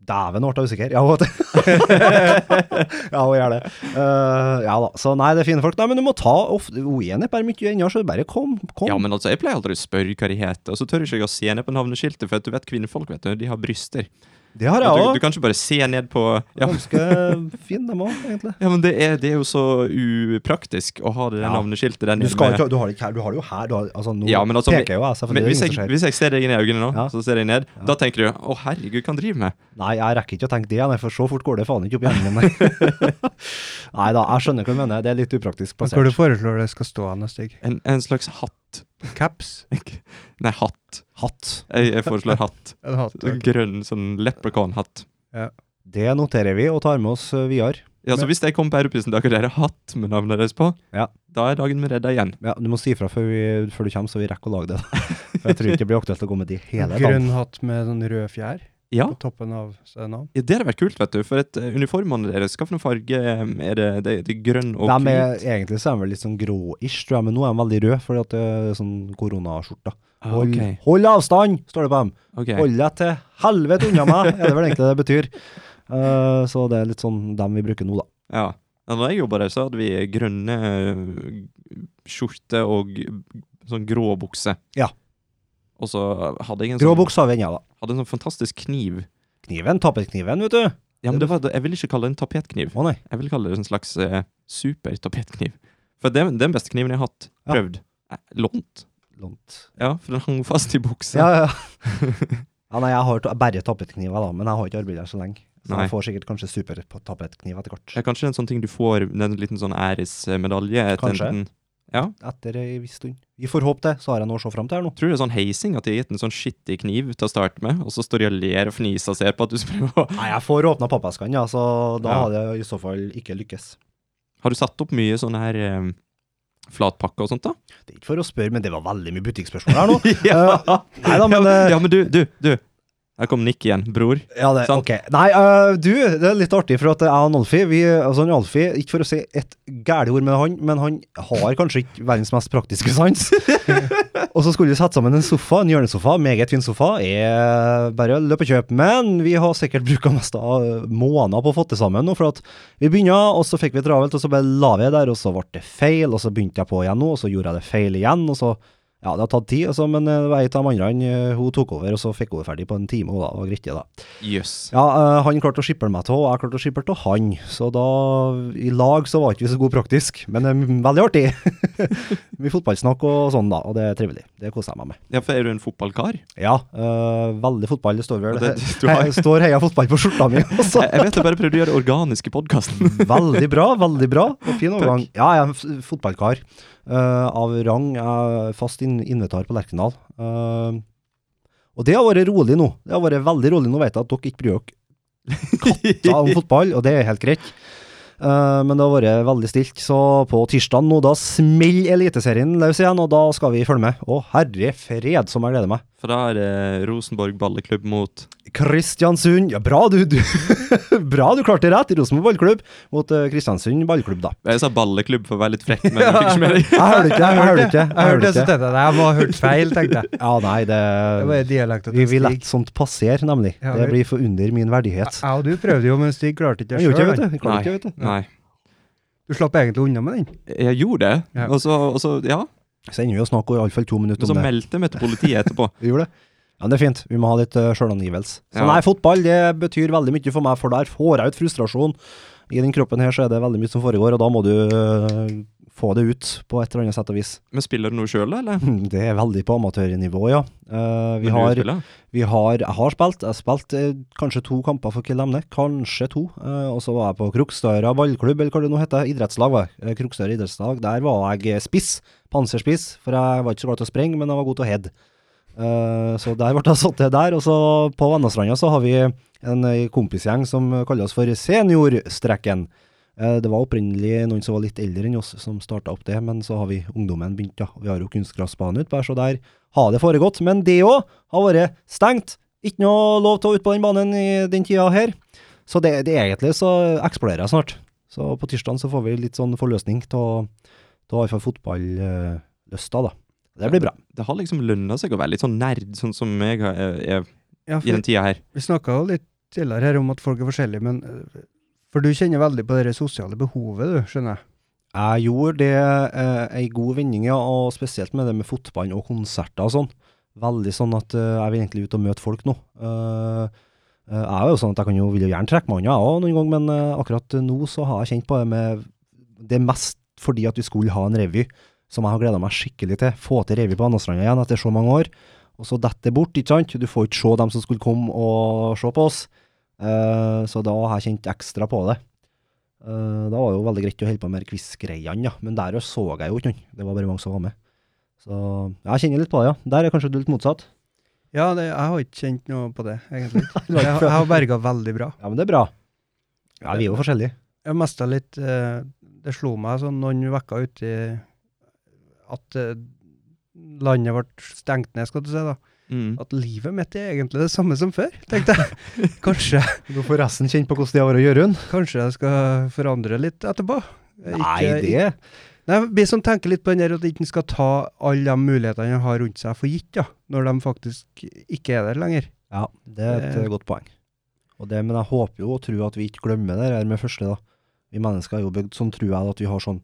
Dæven, nå ble jeg usikker. Ja, hun *laughs* Ja, gjør det. Uh, ja da. Så nei, det er fine folk. Nei, men du må ta ofte Hun er mye ennå, så bare kom. kom. Ja, men altså, jeg pleier aldri å spørre hva de heter, og så tør jeg ikke å se henne på navneskiltet, for at du vet kvinnfolk, vet du, de har bryster. Det har jeg òg. du du, kan ikke bare se ned på ja, Ganske fin, dem òg, egentlig. ja, men det er, det er jo så upraktisk å ha det Ja. navneskiltet der Du, nede skal ikke, du, har det ikke her, du har det jo her. Du har, altså, nå Ja, men altså, peker jo jeg, Men selvfølgelig. hvis, jeg, hvis jeg ser deg inn i øynene nå, Ja. så ser jeg ned, Ja. da tenker du 'Å, herregud, hva han driver med?' Nei, jeg rekker ikke å tenke det, nei, for så fort går det faen ikke opp hjernen min. *laughs* Nei. da, jeg skjønner hva du mener. Det er litt upraktisk Men Hvor du plassert. foreslår det skal stå hen, Stig? En, en slags hatt. Caps? Nei, hatt. Hatt. Jeg, jeg foreslår hatt. *laughs* En hatt, ok. Grønn sånn leprechaun-hatt. Det noterer vi og tar med oss uh, videre. Ja, så hvis jeg kommer på Europrisen dag og dere har hatt med navnet deres på, Ja. da er dagen vi redda igjen. Ja, Du må si fra før, før du kommer, så vi rekker å lage det. *laughs* For jeg tror ikke det blir aktuelt å gå med de hele dagen. Grønn hatt med sånn rød fjær Ja, på toppen av scenen. ja, det hadde vært kult, vet du. For et, eh, uniformene deres, hvilken farge eh, er det? Det, det er grønn og hvit. egentlig så er de litt sånn grå-ish, tror jeg, men nå er de veldig røde, fordi at det er sånn koronaskjorter. Ah, Hold, okay. hold avstand, står det på dem. Okay. Hold deg til helvete unna meg, er det vel egentlig det betyr. Uh, *laughs* så det er litt sånn dem vi bruker nå, da. Ja. ja. Når jeg jobba der, så hadde vi grønne skjorter skjorte og sånn grå bukse. Ja. Og så hadde jeg en Grå sånn, bukse har da. hadde en sånn fantastisk kniv. Kniven, Tapetkniven, vet du. Ja, men det var, Jeg vil ikke kalle det en tapetkniv. Å nei. Jeg vil kalle det en slags eh, super-tapetkniv. For det er den beste kniven jeg har hatt. Ja. Prøvd. Eh, Lånt. Lånt. Ja, for den hang fast i buksa. Ja, ja. *laughs* ja, nei, jeg har bare tapetkniver, da, men jeg har ikke arbeidet så lenge. Så Nei. jeg får sikkert kanskje supertapetkniv etter hvert. Ja, kanskje en sånn ting du får, en liten sånn æresmedalje. Kanskje. liten- Ja. Etter ei viss stund. Vi får håpe det, så har jeg noe å se fram til her nå. Tror du det er sånn heising at de har gitt en sånn skittig kniv til å starte med, og så står de og ler og fniser og ser på at du prøver å Nei, jeg får åpna pappeskene, ja, så da Ja. hadde jeg i så fall ikke lykkes. Har du satt opp mye sånne her um flatpakke og sånt, da? Det er ikke for å spørre, men det var veldig mye butikkspørsmål her nå. *laughs* ja. Nei da, men eh, ja, men du, du, du. Der kom Nick igjen. Bror. Ja, det, Sant. ok. Nei, uh, du, det er litt artig, for at jeg og Alfie vi, altså Alfie, Ikke for å si et gærent ord med han, men han har kanskje ikke verdens mest praktiske sans. *laughs* og så skulle vi sette sammen en sofa, en hjørnesofa, meget fin sofa. Er bare løp og kjøp. Men vi har sikkert bruka mest av måneder på å få det sammen nå, for at vi begynner, og så fikk vi travelt, og så bare la vi det der, og så ble det feil, og så begynte jeg på igjen nå, og så gjorde jeg det feil igjen, og så ja, det har tatt tid, altså, men var ei av de andre eh, hun tok over, og så fikk hun ferdig på en time. Og da, det var greit, da. Yes. Ja, eh, han klarte å skippe meg til, og jeg klarte å skippe til han. Så da, i lag så var ikke vi så gode praktisk, men eh, veldig artig. *laughs* Mye fotballsnakk og sånn, da, og det er trivelig. Det koser jeg meg med. Ja, for er du en fotballkar? Ja, eh, veldig fotball. Det står vel det- *laughs* he, *laughs* står Heia fotball på skjorta mi også. Jeg, jeg vet jeg bare prøvde å gjøre det organisk i podkasten. Veldig bra, veldig bra. Og fin overgang. Ja, jeg er en fotballkar eh, av rang. Jeg er fast in invitar på Lerkendal. Eh, og det har vært rolig nå. Det har vært veldig rolig. Nå vet jeg at dere ikke bryr dere katta om *laughs* fotball, og det er helt greit. Uh, men det har vært veldig stilt, så på tirsdag nå da smeller Eliteserien løs igjen, og da skal vi følge med. Å herre fred, som jeg gleder meg. For da er det Rosenborg balleklubb mot Kristiansund, ja bra du, du *laughs* Bra du klarte det rett. Rosenborg ballklubb mot eh, Kristiansund ballklubb, da. Jeg sa balleklubb for å være litt frekk, *laughs* men jeg fikk ikke med deg. Jeg hørte ikke, jeg hørte ikke. Jeg hørte det, så tenkte jeg jeg må ha hørt feil, tenkte jeg. Ja, nei, det Det var dialekten Vi vil lett sånt passere, nemlig. Ja, Det blir for under min verdighet. Jeg og du prøvde jo, men Stig klarte ikke Jeg det sjøl. Nei. vet du. Jeg klarte ikke, vet du. Nei. Du slapp egentlig unna med den. Jeg gjorde det, Ja. og så, og så ja. Så ender vi å snakke i iallfall to minutter om det. meldte vi til politiet etterpå. *laughs* Vi gjorde det. Ja, det er fint. Vi må ha litt uh, sjølangivelse. Så Ja. nei, fotball det betyr veldig mye for meg, for der får jeg ut frustrasjon. I den kroppen her så er det veldig mye som foregår, og da må du øh, få det ut på et eller annet sett og vis. *laughs* Men spiller du noe sjøl, eller? *laughs* Det er veldig på amatørnivå, ja. Uh, vi, har, vi har Jeg har spilt. Jeg har spilt eh, kanskje to kamper for Kill Emne. Kanskje to. Uh, og så var jeg på Krokstøra ballklubb, eller hva det nå heter. Idrettslag, var jeg. Eh, Krokstøra idrettslag. Der var jeg spiss. Panserspiss. For jeg var ikke så glad til å springe, men jeg var god til å heade. Så der ble jeg satt til der. Og så på Vennastranda så har vi en kompisgjeng som kalles for Seniorstrekken. Eh, Det var opprinnelig noen som var litt eldre enn oss som starta opp det, men så har vi ungdommen begynt, ja. Vi har jo kunstgressbane utpå her, så der har det foregått. Men det òg har vært stengt. Ikke noe lov til å ut på den banen i den tida her. Så det, det egentlig så eksploderer jeg snart. Så på tirsdag så får vi litt sånn forløsning til iallfall fotballysta, da. Det blir bra. Det har liksom lønna seg å være litt sånn nerd, sånn som jeg er, er Ja, i den tida her. Vi snakka jo litt tidligere her om at folk er forskjellige, men øh, For du kjenner veldig på det sosiale behovet, du, skjønner jeg. Jeg gjorde det eh, ei god vending, ja, og spesielt med det med fotball og konserter og sånn. Veldig sånn at eh, jeg vil egentlig ut og møte folk nå. Eh, eh, jeg er jo sånn at jeg kan jo, vil jo gjerne trekke meg unna, òg, noen gang, men eh, akkurat nå så har jeg kjent på det med Det er mest fordi at vi skulle ha en revy, som jeg har gleda meg skikkelig til. Få til revy på Andøstranda igjen etter så mange år. Og så detter det bort, ikke sant. Du får ikke se dem som skulle komme og se på oss. Eh, så da har jeg kjent ekstra på det. Eh, da var det jo veldig greit å holde på med quiz-greiene, ja. Men der så jeg jo ikke noen. Det var bare mange som var med. Så jeg kjenner litt på det, ja. Der er kanskje du litt motsatt. Ja, det, jeg har ikke kjent noe på det, egentlig. *laughs* Jeg, jeg har berga veldig bra. Ja, men det er bra. Ja, vi er jo forskjellige. Jeg mista litt eh, Det slo meg sånn noen uker uti at eh, landet ble stengt ned, skal du si. da. Mm. At livet mitt er egentlig det samme som før, tenkte jeg. *laughs* Kanskje, Du får resten kjenne på hvordan det har vært å gjøre den. kanskje jeg skal forandre litt etterpå. Nei, Ikke- det Nei, Vi som tenker litt på den der at ikke skal ta alle de mulighetene en har rundt seg for gitt, ja, når de faktisk ikke er der lenger. Ja, det er et Det- eh, godt poeng. Og det, men jeg håper jo og tror at vi ikke glemmer det her med første, da. Vi mennesker er jo bygd sånn, tror jeg, at vi har sånn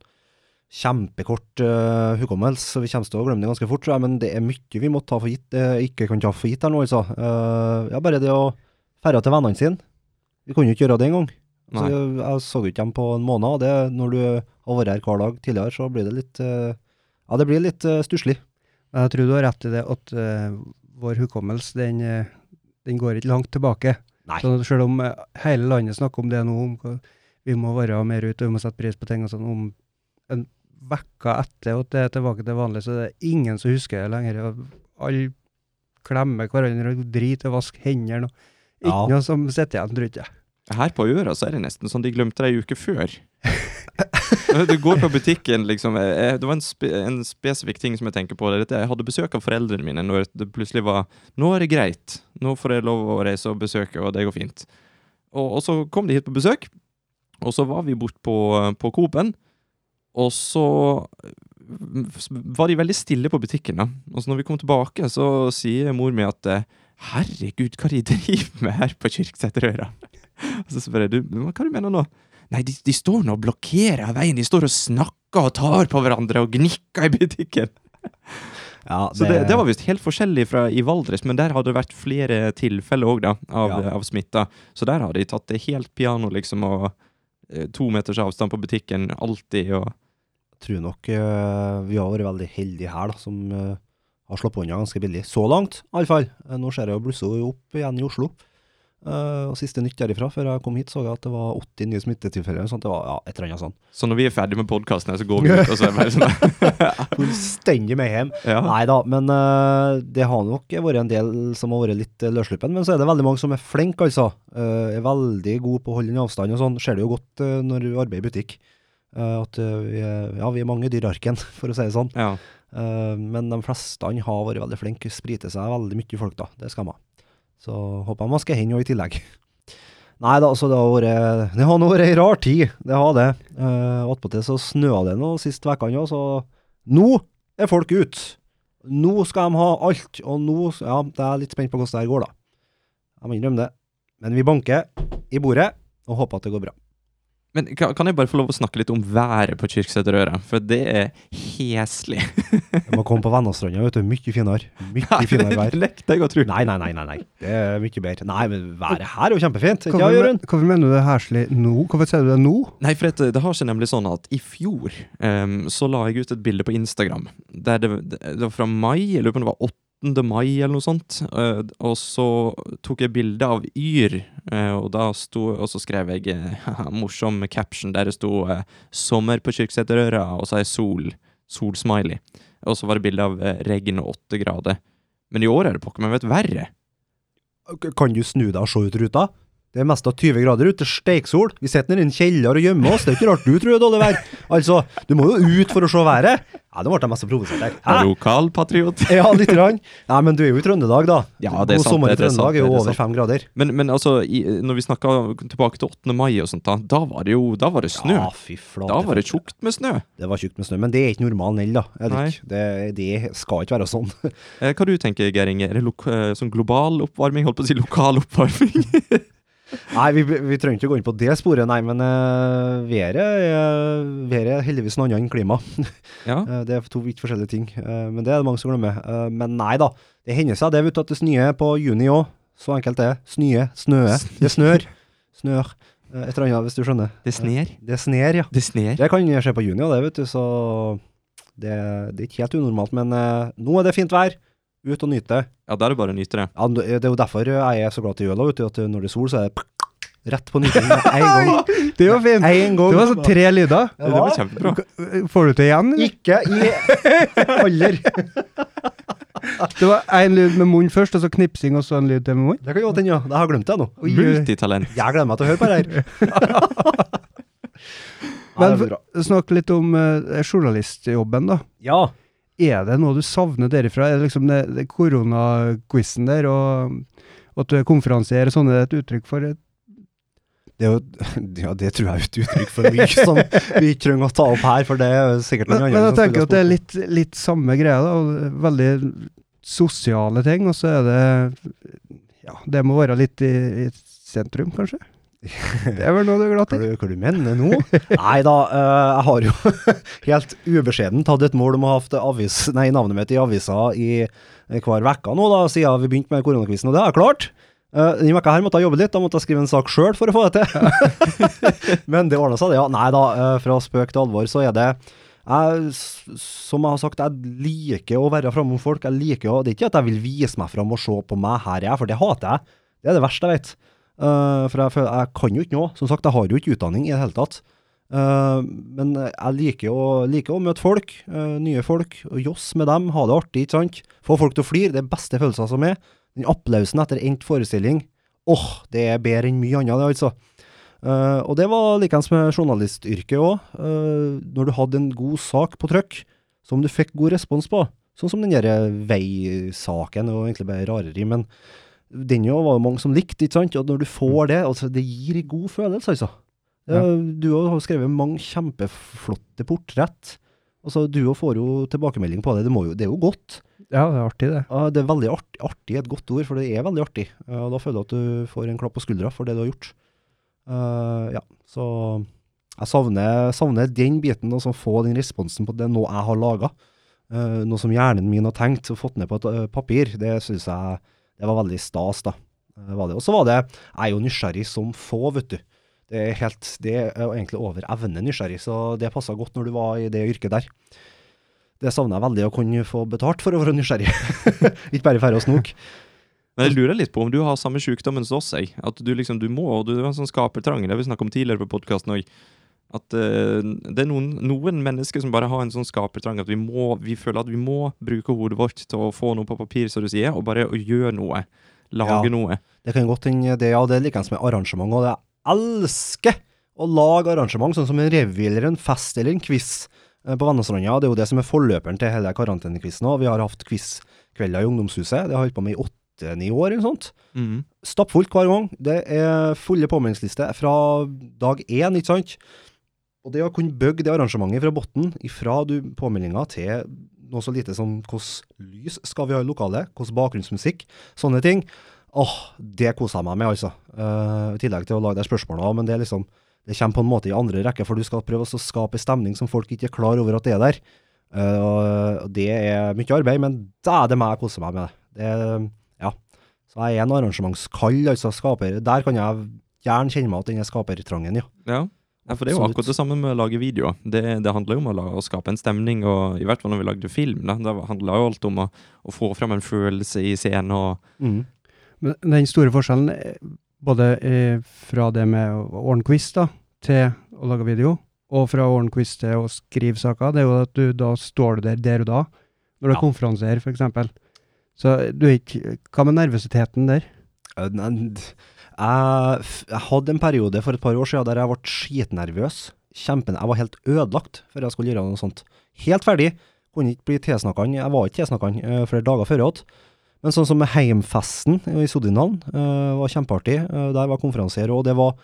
kjempekort uh, hukommelse, så vi kommer til å glemme det ganske fort, tror jeg. Men det er mye vi må ta for gitt, uh, ikke kan ta for gitt her nå, altså. Uh, ja, bare det å ferde til vennene sine. Vi kunne jo ikke gjøre det engang. Så jeg, jeg så ikke dem på en måned, og det, når du har vært her hver dag tidligere, så blir det litt uh, Ja, det blir litt uh, stusslig. Jeg tror du har rett i det at vår hukommelse, den, den går ikke langt tilbake. Nei. Så selv om hele landet snakker om det nå, om vi må være mer ute, og vi må sette pris på ting og sånn, om en vekka etter at det er tilbake til vanlig, så det er ingen som husker det lenger. Alle klemmer hverandre og driter og vasker hendene. Ikke Ja. noe som sitter igjen, tror jeg. Her på øra så er det nesten sånn de glemte det ei uke før. *laughs* Du går på butikken, liksom. eh, Det var en, spe, en spesifikk ting som jeg tenker på. det jeg hadde besøk av foreldrene mine når det plutselig var Nå er det greit. Nå får jeg lov å reise og besøke, og det går fint. Og, og så kom de hit på besøk, og så var vi bort på, på Coop-en, og så mm, var de veldig stille på butikken. da. Og så når vi kom tilbake, så sier mor mi at eh, Herregud, hva de *laughs* driver med her på Kirkeseterøra? Og så spør jeg du, hva du mener nå? Nei, de, de står nå og blokkerer veien. De står og snakker og tar på hverandre og gnikker i butikken. Ja, Så det, det var visst helt forskjellig fra i Valdres, men der hadde det vært flere tilfeller òg, da, av, Ja. av smitta. Så der har de tatt det helt piano, liksom, og eh, to meters avstand på butikken alltid, og tror nok eh, vi har vært veldig heldige her, da, som eh, har sluppet unna ganske billig. Så langt, iallfall. Uh, nå ser jeg jo blussa opp igjen i Oslo. Uh, og Siste nytt derifra, før jeg kom hit, så jeg at det var 80 nye smittetilfeller. Sånn, det var ja, et eller annet sånt. Så når vi er ferdig med podkasten så går vi ut, og så er det bare sånn Fullstendig mayhem. ja. Nei da, men uh, det har nok vært en del som har vært litt løssluppen. Men så er det veldig mange som er flinke, altså. Uh, er veldig gode på å holde en avstand og sånn. Ser det jo godt eh, når du arbeider i butikk. Eh, at eh, vi, er, ja, vi er mange i dyrarken, *laughs* for å si det sånn. ja. Eh, men de fleste har vært veldig flinke. Spriter seg veldig mye folk, da. Det skal man. Så håper jeg man skal hen i tillegg. *laughs* Nei da, altså det har vært Det har vært ei rar tid, det har det. Uh, Attpåtil så snøa det nå sist ukene òg, så nå er folk ute. Nå skal de ha alt, og nå Ja, jeg er litt spent på hvordan det her går, da. Jeg må innrømme det. Men vi banker i bordet og håper at det går bra. Men kan, kan jeg bare få lov å snakke litt om været på Kyrksæterøra? For det er heslig. Jeg må komme på Vennastranda, vet du. Mye finere. Mye finere vær. det nekter jeg å tro. Nei, nei, nei, nei, nei. Det er mye bedre. Nei, men været her er jo kjempefint. Hvorfor, ja, Jørund? hvorfor mener du det er heslig nå? Hvorfor sier du det nå? Nei, for det, det har seg nemlig sånn at i fjor um, så la jeg ut et bilde på Instagram. Der det, det, det var fra mai, jeg lurer på om det var 8. mai eller noe sånt. eh, og så tok jeg bilde av Yr, eh, og da sto Og så skrev jeg eh, *laughs* morsom caption der det sto 'Sommer på Kyrksæterøra', og så er sol. Solsmiley. Og så var det bilde av regn og åtte grader. Men i år er det pokker meg vet verre. Kan du snu deg og se ut ruta? Det er mest av 20 grader ute, steiksol. Vi sitter i en kjeller og gjemmer oss. Det er ikke rart du tror det er dårlig vær. Altså, du må jo ut for å se været. Ja, nå ble jeg mest provosert her. Hæ? Lokalpatriot. Ja, litt grann. Nei, men du er jo i Trøndelag, da. Ja, det er God sant, sommer i Trøndelag er jo er over fem grader. Men, men altså, i, når vi snakka tilbake til 8. mai og sånt, da, da var det jo da var det snø. Ja, fy flate. da var det tjukt med snø. Det var tjukt med snø. Men det er ikke normalen heller, da. Er det, det, skal ikke være sånn. Eh, hva du tenker Geir Inge? Er det eh, sånn global oppvarming? Holdt på å si lokal oppvarming? *laughs* Nei, vi, vi trenger ikke gå inn på det sporet, nei. Men uh, været, er- været er heldigvis noe annet enn klima. ja. Uh, *laughs* Det er to vidt forskjellige ting, Uh, men det er det mange som glemmer. Uh, Men nei da, det hender seg det, vet du, at det snør på juni òg. Så enkelt det er. Snøe. snøe. Det snør. Snør. Et eller annet, hvis du skjønner. Det sner. Det sner, ja. Det sner. Det kan skje på juni òg, det, vet du, så det, det er ikke helt unormalt. Men nå er det fint vær. Ut og nyte. Ja, da er det bare å nyte det. Ja, det er jo derfor jeg er så glad til jøla, vet du, at når det er sol, så er det *laughs* rett på nyting med én gang. *laughs* Det var fint! En gang. Det var sånn tre lyder. Det var kjempebra. Får du til igjen? eller? Ikke i alder. *laughs* Det var én lyd med munn først, og så knipsing, og så en lyd til med munn. Det kan godt hende, ja. Det har jeg glemt det nå. Multitalent. Jeg gleder meg til å høre på det her. Ja, Men det snakk litt om uh, journalistjobben, da. Ja. Er det noe du savner derifra? Er det liksom det, det koronaquizen der, og, og at du er konferansier, sånn er det et uttrykk for? et- Det, er jo, *laughs* ja, det tror jeg er et uttrykk for mye som vi ikke trenger å ta opp her, for det er sikkert Men, noen men andre jeg som tenker at det er litt, litt samme greia, da. og Veldig sosiale ting, og så er det Ja, det må være litt i, i sentrum, kanskje? Det er vel noe du er glad Hva i? du, hva du mener nå? *laughs* Nei da, eh, jeg har jo *laughs* helt ubeskjeden tatt et mål om å ha hatt avis, nei, navnet mitt i avisa i eh, hver uke nå, da, siden vi begynte med koronakvisten, og det har jeg klart. Uh, denne vekka her måtte jeg jobbe litt, da måtte jeg skrive en sak sjøl for å få det til. *laughs* Men det ordna seg, det, ja. Nei da, eh, fra spøk til alvor så er det jeg, som jeg har sagt, jeg liker å være framom folk. Jeg liker å, Det er ikke at jeg vil vise meg fram og se på meg her jeg er, for det hater jeg. Det er det verste jeg vet. Eh, for jeg, jeg kan jo ikke noe. Som sagt, jeg har jo ikke utdanning i det hele tatt. Uh, men jeg liker å, liker å møte folk, uh, nye folk, og joss med dem, ha det artig, ikke sant. Få folk til å flire, det er beste følelser som er. Den applausen etter endt forestilling, åh, det er bedre enn mye annet, det, altså. Og det var likeens med journalistyrket òg. når du hadde en god sak på trykk som du fikk god respons på, sånn som den der veisaken, og egentlig bare rareri, men den jo var jo mange som likte, ikke sant? Og når du får det, altså det gir en god følelse, altså. Ja. Eh, Du har skrevet mange kjempeflotte portrett. Altså, du får jo tilbakemelding på det. Det, må jo, det er jo godt. Ja, det er artig, det. Det er veldig artig, artig et godt ord, for det er veldig artig. Og da føler du at du får en klapp på skuldra for det du har gjort. Uh, ja, så jeg savner, savner den biten, og så få den responsen på det noe jeg har laga. noe som hjernen min har tenkt og fått ned på et uh, papir. Det syns jeg det var veldig stas, da. Eh. Og så var det Jeg er jo nysgjerrig som få, vet du. Det er, helt, det er egentlig over evne nysgjerrig, så det passa godt når du var i det yrket der. Det savner jeg veldig, å kunne få betalt for å være nysgjerrig. *laughs* Ikke bare færre å snoke. Men jeg lurer litt på om du har samme sykdommen som oss, jeg. At du liksom, du må, og du har en sånn skapertrang, det har vi snakket om tidligere på podkasten òg. At uh, det er noen, noen mennesker som bare har en sånn skapertrang at vi må, vi føler at vi må bruke hodet vårt til å få noe på papir, som du sier, og bare gjøre noe. Lage Ja. noe. Det kan godt hende det, ja. Det er likeens med arrangement, og jeg elsker å lage arrangement, sånn som en revy eller en fest eller en quiz eh, på Vennestranda. Det er jo det som er forløperen til hele karantenequizen. Vi har hatt quizkvelder i ungdomshuset. Det har jeg holdt på med i åtte-ni år eller noe sånt. Mm. Stappfullt hver gang. Det er fulle påmeldingslister fra dag én, ikke sant. Og det å kunne bygge det arrangementet fra bunnen, ifra du påmeldinga til noe så lite som hvordan lys skal vi ha i lokalet, hvordan bakgrunnsmusikk, sånne ting. Åh, det koser jeg meg med, altså. Uh, I tillegg til å lage de spørsmåla, men det liksom det kommer på en måte i andre rekke, for du skal prøve å skape en stemning som folk ikke er klar over at det er der. Uh, det er mye arbeid, men det er det meg jeg koser meg med det. Ja. Så jeg er en arrangementskall, altså skaper. Der kan jeg gjerne kjenne meg at i er skapertrangen, ja. Ja. Ja, for det er jo Absolutt. akkurat det samme med å lage videoer. Det, det handler jo om å, la, å skape en stemning, og i hvert fall når vi lagde film. Da, det handla jo alt om å, å få fram en følelse i scenen. og Mm. Men den store forskjellen, eh, både eh, fra det med å ordne quiz da, til å lage video, og fra å ordne quiz til å skrive saker, det er jo at du da står du der der og da, når du Ja. er f.eks. Så du er ikke Hva med nervøsiteten der? Uh, Jeg, jeg hadde en periode for et par år siden der jeg ble skitnervøs. Kjempen, jeg var helt ødelagt før jeg skulle gjøre noe sånt. Helt ferdig. Kunne ikke bli tilsnakka. Jeg var ikke tilsnakka uh, flere dager før igjen. Men sånn som med heimfesten i Sodindalen, uh, var kjempeartig. Uh, der var konferansier, og det var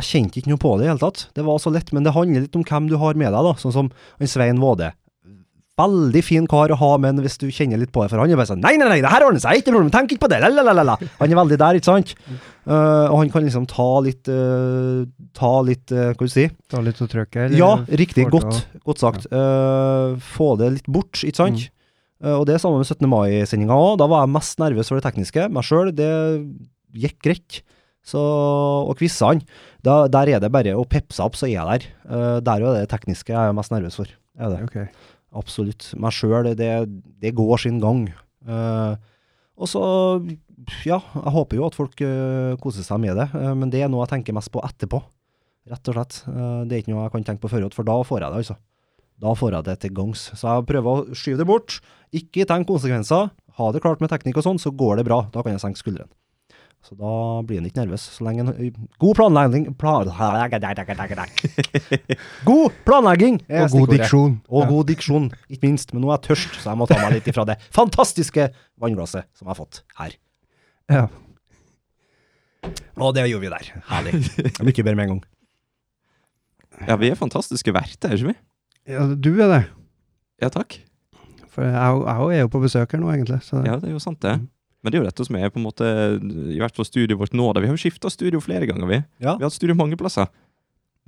Jeg kjente ikke noe på det i det hele tatt. Det var så lett, men det handler litt om hvem du har med deg, da. Sånn som Svein Våde. Veldig fin kar å ha, men hvis du kjenner litt på det, for han er bare sånn Nei, nei, nei, det her ordner seg, ikke tenk ikke på det, lalalala. Han er veldig der, ikke sant? Uh, og han kan liksom ta litt uh, Ta litt, uh, hva skal du si? Ta litt av trykket? Ja, riktig. Godt, godt sagt. Eh, få det litt bort, ikke sant? Eh, og det er samme med 17. mai-sendinga òg. Da var jeg mest nervøs for det tekniske. Meg sjøl, det gikk greit. Så, og quizene, da- der er det bare å pepse opp, så er jeg der. Uh, der er det tekniske jeg er mest nervøs for. Er det. Ok. Absolutt. Meg sjøl, det, det går sin gang. Uh, og så, ja, jeg håper jo at folk uh, koser seg med det, uh, men det er noe jeg tenker mest på etterpå. Rett og slett. Uh, det er ikke noe jeg kan tenke på forhånd, for da får jeg det, altså. Da får jeg det til gangs. Så jeg prøver å skyve det bort. Ikke tenk konsekvenser. Ha det klart med teknikk og sånn, så går det bra. Da kan jeg senke skuldrene. Så da blir han ikke nervøs. Så lenge en God planlegging plan, *laughs* God planlegging Og god diksjon. Og god diksjon, ikke minst. Men nå er jeg tørst, så jeg må ta meg litt ifra det fantastiske vannglasset som jeg har fått her. Ja. Og det gjorde vi der. Herlig. Mye bedre med en gang. Ja, vi er fantastiske verter, er ikke vi? ja, du er det. Ja, takk. For jeg, jeg er jo på besøk her nå, egentlig. Så. Ja, det er jo sant, det. Men det er jo dette som er på en måte, i hvert fall studioet vårt nå. da. Vi har jo skifta studio flere ganger, vi. Vi har hatt studio mange plasser.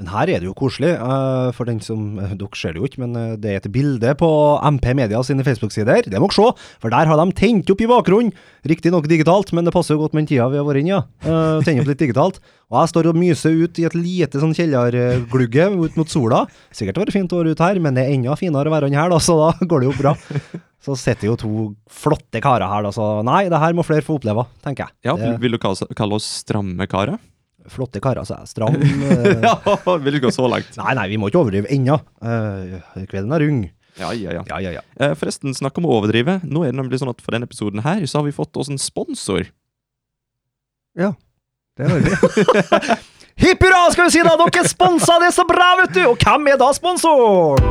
Men her er det jo koselig. eh, for den som eh, Dere ser det jo ikke, men eh, det er et bilde på MP Media sine Facebook-sider. Det må dere se, for der har de tent opp i bakgrunnen. Riktignok digitalt, men det passer jo godt med den tida vi har vært inne i. Ja. Uh, Tenne opp litt digitalt. Og jeg står og myser ut i et lite sånn kjellerglugge ut mot sola. Sikkert vært fint å være ute her, men det er enda finere å være her, da, så da *laughs* går det jo bra. Så sitter jo to flotte karer her, da, så nei, det her må flere få oppleve, tenker jeg. Ja, vil, du kalle oss stramme karer? Flotte karer, sa jeg stram. Ja, vil ikke gå så langt? Nei, nei, vi må ikke overdrive ennå. Eh, kvelden er ung. Ja, ja, ja. Ja, ja, ja. Eh, forresten, snakk om å overdrive. Nå er det nemlig sånn at for denne episoden her, så har vi fått oss en sponsor. Ja, Det har vi. *laughs* Hipp hurra, skal vi si da! Dere sponsa det så bra, vet du! Og hvem er da sponsor?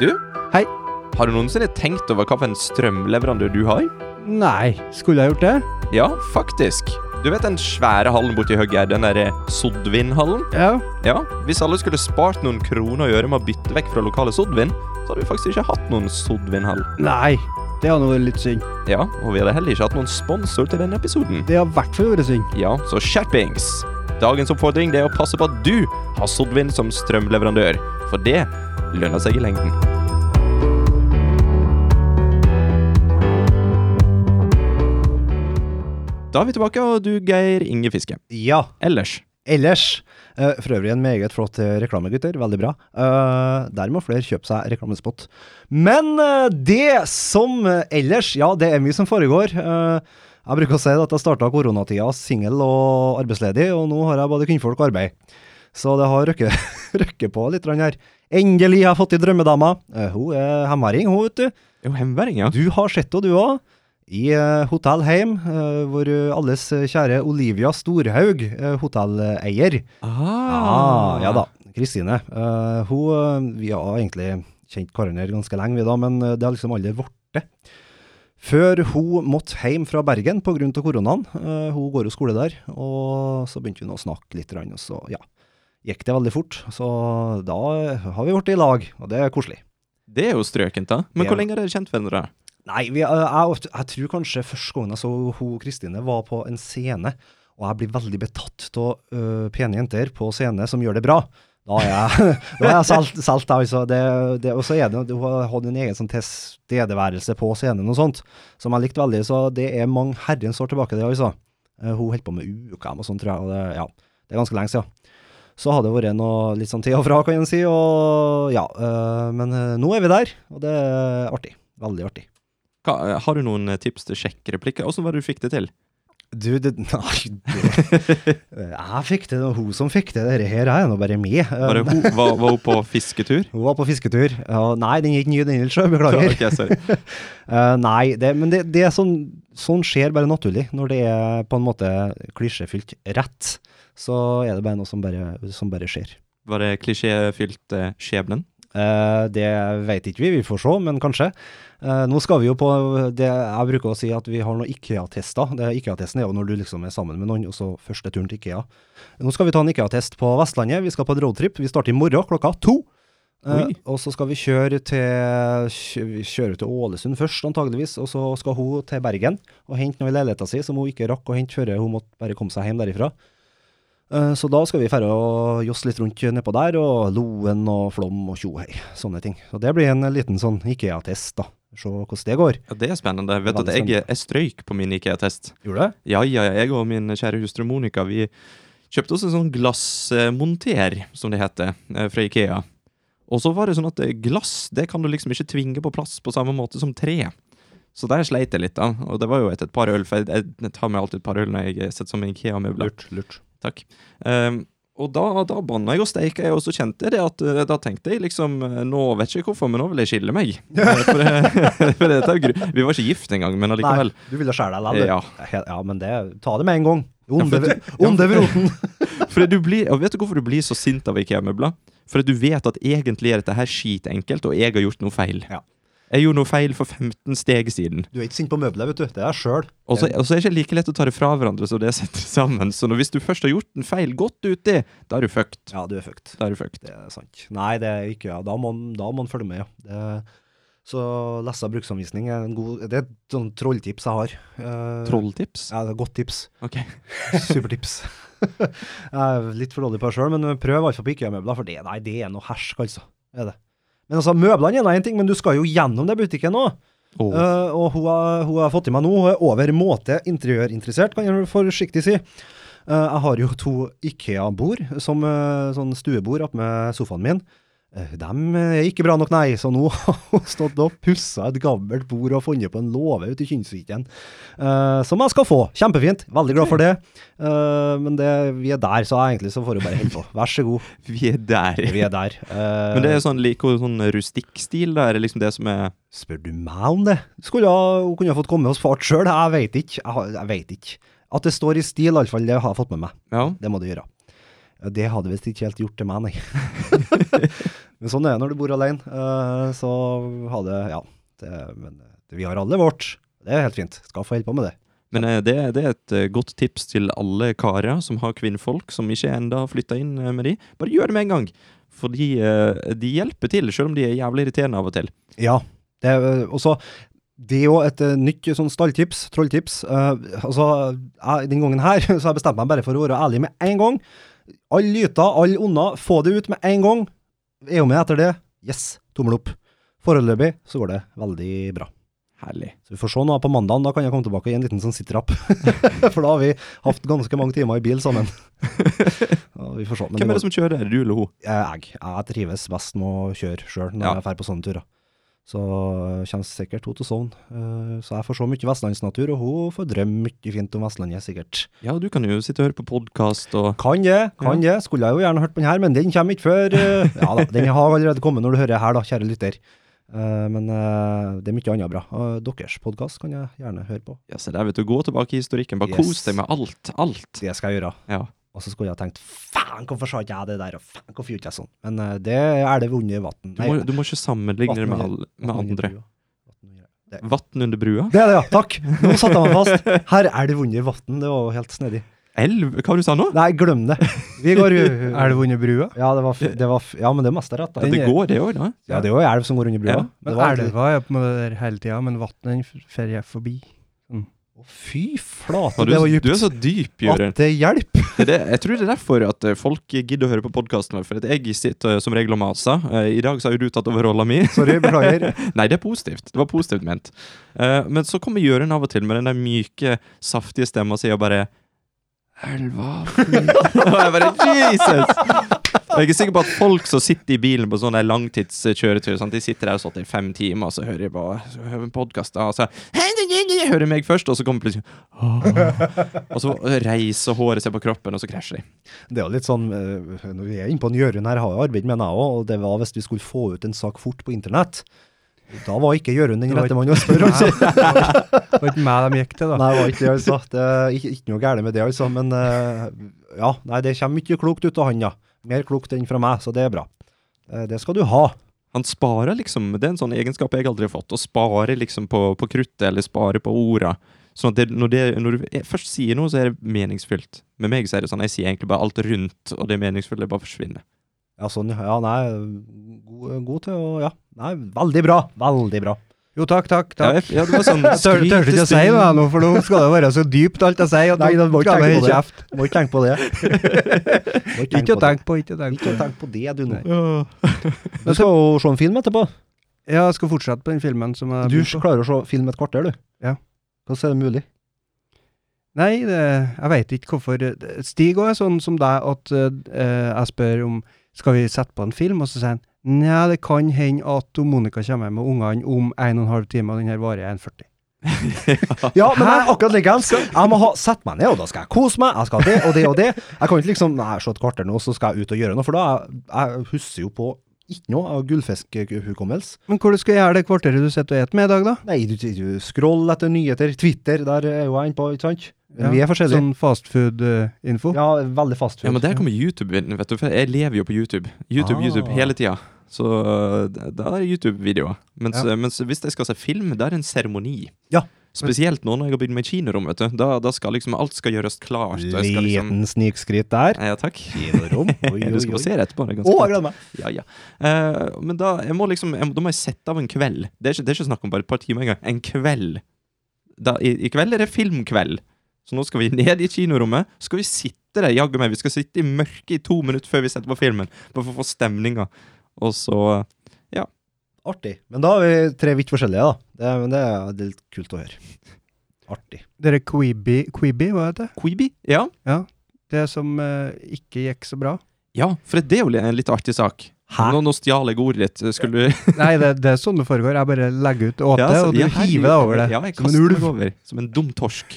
Du, Hei. har du noensinne tenkt over hvilken strømleverandør du har? Nei, skulle jeg gjort det? Ja, faktisk. Du vet den svære hallen borti høyre, den derre Sodvin-hallen? Ja. Ja, hvis alle skulle spart noen kroner og øre med å bytte vekk fra lokale Sodvin, så hadde vi faktisk ikke hatt noen Sodvin-hall. Nei, det hadde vært litt synd. Ja, og vi hadde heller ikke hatt noen sponsor til denne episoden. Det har i hvert fall vært synd. Ja, så skjerpings! Dagens oppfordring det er å passe på at du har Sodvin som strømleverandør, for det lønner seg i lengden. Da er vi tilbake, og du, Geir Inge Fiske. Ja, Ellers ellers eh, For øvrig en meget flott eh, reklame, gutter. Veldig bra. Eh, der må flere kjøpe seg reklamespott. Men det som ellers Ja, det er mye som foregår. Jeg bruker å si at jeg starta koronatida singel og arbeidsledig, og nå har jeg både kvinnfolk og arbeid. Så det har røkket, *laughs* røkket på litt her. Endelig har jeg fått i drømmedame. Eh, hun er hemværing, hun, vet du. Jo, hemværing, ja. Du har sett henne, du òg. I uh, Hotell Heim, eh, hvor eh, alles eh, kjære Olivia Storhaug, uh, hotelleier Ah, ja da. Kristine. eh, hun eh, Vi har egentlig kjent hverandre ganske lenge, vi da, men eh, det har liksom aldri blitt. Før hun måtte hjem fra Bergen pga. koronaen. eh, hun går jo skole der. Og så begynte hun å snakke litt, og så ja, gikk det veldig fort. Så da har vi blitt i lag, og det er koselig. Det er jo strøkent, da. Men hvor lenge har dere kjent hverandre? Nei, vi, jeg, jeg, jeg tror kanskje første gangen jeg så hun Kristine var på en scene, og jeg blir veldig betatt av uh, pene jenter på scene som gjør det bra. Da er jeg, *laughs* da er jeg solgt, solgt, altså. Det, det, og så er det, hun hadde en egen sånn tilstedeværelse på scenen og sånt, som jeg likte veldig. Så det er mange herrens år tilbake, det altså. Uh, Hun holdt på med UKM og sånn, tror jeg. Og det, ja, det er ganske lenge siden. Så har det vært noe litt sånn til og fra, kan en si. Og ja, Uh, men uh, nå er vi der, og det er artig. Veldig artig. Hva, har du noen eh, tips til sjekkreplikker? Åssen var det du fikk det til? Du, det, *laughs* nei, det, jeg fikk det, hun som fikk det. Dette her er nå bare med. Var, ho- var, var hun på *laughs* fisketur? Hun var på fisketur. Ja, nei, den er ikke ny, den heller, beklager. *laughs* Okay, sorry. Eh, nei, det, men det, det er sånn, sånn skjer bare naturlig. Når det er på en måte klisjéfylt rett, så er det bare noe som bare, som bare skjer. Var det klisjéfylt eh, skjebnen? Eh, det vet ikke vi, vi får se, men kanskje. Eh, nå skal vi jo på det Jeg bruker å si at vi har noen IKEA-tester. Det IKEA-testen er jo når du liksom er sammen med noen, og så første turen til IKEA. Nå skal vi ta en IKEA-test på Vestlandet. Vi skal på en roadtrip. Vi starter i morgen klokka to. Eh, og så skal vi kjøre til kjøre til Ålesund først, antageligvis. Og så skal hun til Bergen og hente noe i leiligheta si som hun ikke rakk å hente før hun måtte bare komme seg hjem derifra. Eh, Så da skal vi dra og josse litt rundt nedpå der, og Loen og Flom og tjohei. Sånne ting. Så det blir en liten sånn IKEA-test, da. Se hvordan det går. Ja, Det er spennende. Vet du at jeg, jeg strøyk på min IKEA-test? Gjorde det? Ja, ja, ja. Jeg og min kjære hustru Monica vi kjøpte oss en sånn glassmonter, som det heter, eh, fra Ikea. Og så var det sånn at eh, glass det kan du liksom ikke tvinge på plass på samme måte som tre. Så der sleit jeg litt, da. Og det var jo etter et par øl, for jeg, jeg tar med alltid et par øl når jeg setter sammen Ikea-møbler. lurt. lurt. Takk. Ehm, og da, da banna jeg og steika, jeg, og så kjente jeg det at eh, da tenkte jeg liksom eh, Nå vet jeg ikke hvorfor, men nå vil jeg skille meg. *laughs* Eh, For, det- *laughs* for det, Vi var ikke gift engang, men allikevel. Nei, du ville skjære deg likevel. Ja. Ja. men det Ta det med en gang. Ja, Onde, for ja, onde vroten. Du blir, og vet du hvorfor du blir så sint av IKEA-møbler? For at du vet at egentlig er dette her skitenkelt, og jeg har gjort noe feil. Ja. Jeg gjorde noe feil for 15 steg siden. Du er ikke sint på møbler, vet du. Det er jeg sjøl. Og så er det ikke like lett å ta det fra hverandre som det setter *laughs* sammen. Så når, hvis du først har gjort en feil godt uti, da er du fucked. Ja, du er fucked. Da er du fucked. Det er sant. Nei, det er ikke ja. Da må man- følge med, ja. Det, så lese bruksanvisning er en god Det er et sånn trolltips jeg har. Eh, Trolltips? Ja, det er godt tips. Ok. *laughs* Supertips. *laughs* jeg er litt for dårlig på det sjøl, men prøv iallfall på IKEA-møbler, for det, nei, det er noe hersk, altså. Er det. Men altså, møblene er én ting, men du skal jo gjennom det butikken òg. Oh. Uh, og hun har, hun har fått i meg nå, hun er over måte interiørinteressert, kan jeg forsiktig si. Uh, jeg har jo to Ikea-bord, som uh, sånn stuebord attmed sofaen min. Uh, de er ikke bra nok, nei, så nå *laughs* har hun stått og pussa et gammelt bord og funnet på en låve ute i Kynsviken, uh, som jeg skal få. Kjempefint. Veldig glad for det. Uh, men det, vi er der, så egentlig så får hun bare holde på. Vær så god. *laughs* Vi er der. Vi er der. Uh, Men det er sånn, like, sånn rustikkstil, da? Er det liksom det som er Spør du meg om det? Skulle hun kunne fått komme hos fart sjøl, jeg veit ikke. Jeg, jeg vet ikke. At det står i stil, iallfall, det har jeg fått med meg. Ja. Det må du gjøre. Det hadde visst ikke helt gjort til meg, nei. *laughs* men sånn er det når du bor alene. Uh, så ha det Ja. Det, men det, vi har alle vårt. Det er helt fint. Skal få holde på med det. Men eh, det, det er et eh, godt tips til alle karer som har kvinnfolk som ikke enda har flytta inn eh, med de. Bare gjør det med en gang. Fordi eh, de hjelper til, selv om de er jævlig irriterende av og til. Ja. Det, er, og så det er jo et eh, nytt sånn stalltips, trolltips. Uh, altså, jeg, Den gangen her *laughs* så har jeg bestemt meg bare for å være ærlig med en gang. Alle lyter, alle onder, få det ut med en gang. Er hun med etter det? Yes, tommel opp. Foreløpig så går det veldig bra. Herlig. Så vi får se nå på mandagen, da kan jeg komme tilbake i en liten sånn sittrapp. *laughs* For da har vi hatt ganske mange timer i bil sammen. *laughs* Ja, vi får se. Hvem er det som kjører? Er du eller hun? jeg, jeg trives best med å kjøre sjøl når Ja. jeg drar på sånne turer. Så øh, kommer sikkert hun til å sovne. Øh, så jeg får se mye vestlandsnatur, og hun får drømme mye fint om Vestlandet, sikkert. Ja, du kan jo sitte og høre på podkast og Kan det, kan det. Skulle jeg jo gjerne hørt på den her, men den kommer ikke før øh, *laughs* Ja da, den har allerede kommet når du hører her, da, kjære lytter. Men det er mye annet bra. Deres podkast kan jeg gjerne høre på. Ja, se der, vet du. Gå tilbake i historikken. Bare Yes. kos deg med alt. Alt. Det skal jeg gjøre. Ja. Og så skulle jeg tenkt faen, hvorfor sa ikke jeg det der, og faen, hvorfor gjorde jeg sånn? Men uh, det er det vunnet vann. Du må, du må ikke sammenligne det med, all, med andre. Det. Vann under brua? Det er det, ja. Takk! Nå satte jeg meg fast. Her er det vunnet vann. Det var jo helt snedig. Elv? Hva det du sa nå? Nei, glem det. Vi går Er det vunnet brua? Ja, det var, det var Ja, men det er mest rett, da. Ja, det går, det òg, da. Ja, det er jo elv som går under brua. Ja, Det Men elva er på måte der hele tida, men vannet fer jeg forbi. Å, Fy flate, du, det var du er så dyp, Jørund. At det hjelper. *laughs* Er jeg tror det er derfor at eh, folk gidder å høre på podkasten vår. For jeg sitter eh, som regel og maser. Eh, I dag så har jo du tatt over rolla mi. *laughs* Sorry, beklager. *laughs* Nei, det er positivt. Det var positivt ment. Men så kommer Jørund av og til med den der myke, saftige stemma si og bare Elva *laughs* Og jeg bare Jesus! Jeg er ikke sikker på at folk som sitter i bilen på sånne langtidskjøretur, de sitter der og sitter i fem timer, og så hører de på så hører en podkast, og så hører meg først, og så kommer plutselig Og så reiser håret seg på kroppen, og så krasjer de. Det er jo litt sånn eh, Når vi er inne på en Jørund her, har jeg arbeidet med den jeg òg, og det var hvis vi skulle få ut en sak fort på internett. Da var ikke Jørund den rette mannen å spørre, altså. *laughs* Det var ikke meg de gikk til, da. Nei, det var ikke det, altså. Det er ikke, ikke noe galt med det, altså. Men eh, ja, nei, det kommer mye klokt ut av han, ja. Mer klokt enn fra meg, så det er bra. Eh, det skal du ha. Han sparer liksom, Det er en sånn egenskap jeg aldri har fått. Å spare liksom på, på kruttet, eller spare på orda. Sånn at det, når, det, når du er- først sier noe, så er det meningsfylt. Med meg så er det sånn, jeg sier egentlig bare alt rundt, og det meningsfulle bare forsvinner. Ja, sånn, ja. Nei, god, god til å Ja. Nei, veldig bra. Veldig bra. Jo, takk, takk. Takk. ja, det var sånn *laughs* tør, du ikke å si det nå, for nå skal det være så dypt alt jeg sier. Nei, du må ikke tenke på det. Må ikke tenke på det. *laughs* Ikke tenk på det. tenke på, ikke Ikke tenk på det, du nå. Du skal jo se en film etterpå. Ja, jeg skal fortsette på den filmen som jeg Du klarer å se film et kvarter, du. Ja. Hvordan er det mulig? Nei, det, jeg veit ikke hvorfor. Stig òg er sånn som deg at uh, jeg spør om skal vi sette på en film, og så sier han Nei, det kan hende at Monica kommer med ungene om en og en halv time, og den her varer 1,40. *laughs* Ja, men jeg er akkurat likeens. Jeg må ha, sette meg ned, og da skal jeg kose meg. Jeg skal det og det og det. Jeg kan ikke liksom Nei, se et kvarter nå, så skal jeg ut og gjøre noe. For da jeg, jeg husker jo på ikke noe av gullfiskhukommelse. Men hvor du skal gjøre det kvarteret du sitter og spiser middag, da? Nei, du, du scroller etter nyheter. Twitter, der er jo jeg inne på, ikke sant? Men Ja, vi er forskjellige. Sånn fastfood-info? Ja, veldig fastfood. Ja, men der kommer YouTube inn, vet du. For jeg lever jo på YouTube. YouTube, Ah. YouTube hele tida. Så uh, da er det YouTube-videoer. Mens, Ja. mens hvis jeg skal se film, da er det en seremoni. Ja. Spesielt nå når jeg har bygd meg kinorom, vet du. Da, da skal liksom alt skal gjøres klart. Liten liksom... Liten snikskritt der. Ja, takk. Kinorom. *laughs* Oi, oi, Du skal oi. få se det etterpå. Det er ganske jeg gleder meg. Ja, ja. Uh, men da, jeg må liksom, jeg, må- da må jeg sette av en kveld. Det er ikke, det er ikke snakk om bare et par timer engang. En kveld. Da, i, I kveld er det filmkveld. Så nå skal vi ned i kinorommet. Så skal vi sitte der, jaggu meg. Vi skal sitte i mørket i to minutter før vi setter på filmen. Bare for å få stemninga. Og så ja. Artig. Men da er vi tre vidt forskjellige, da. Det, men det er er litt kult å høre. Artig. Dere Queeby, Queeby hva heter det? Queeby, Ja. Ja. Det som eh, ikke gikk så bra. ja, for det er jo en litt artig sak. Hæ? Nå, nå stjal jeg ordet ditt. Skulle du *laughs* Nei, det, det er sånn det foregår. Jeg bare legger ut åte, så- og du ja, hiver deg over det. Ja, jeg som en kaster meg over. Som en dum torsk.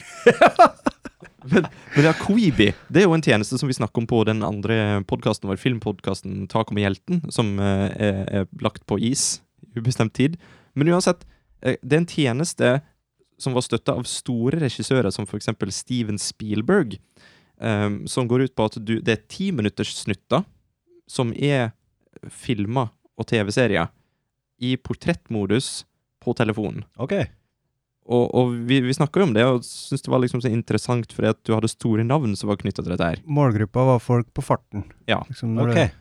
*laughs* men, men ja, Queeby det er jo en tjeneste som vi snakker om på den andre podkasten vår, filmpodkasten 'Tak om hjelten, som eh, er, er lagt på is ubestemt tid. Men uansett, eh, det er en tjeneste som var støtta av store regissører, som f.eks. Steven Spielberg, ehm, som går ut på at du, det er ti minutters snutter som er filmer og TV-serier i portrettmodus på telefonen. Ok. Og, og vi, vi snakka jo om det, og syntes det var liksom så interessant fordi at du hadde store navn som var knytta til dette her. Målgruppa var folk på farten. Ja. Liksom når ok.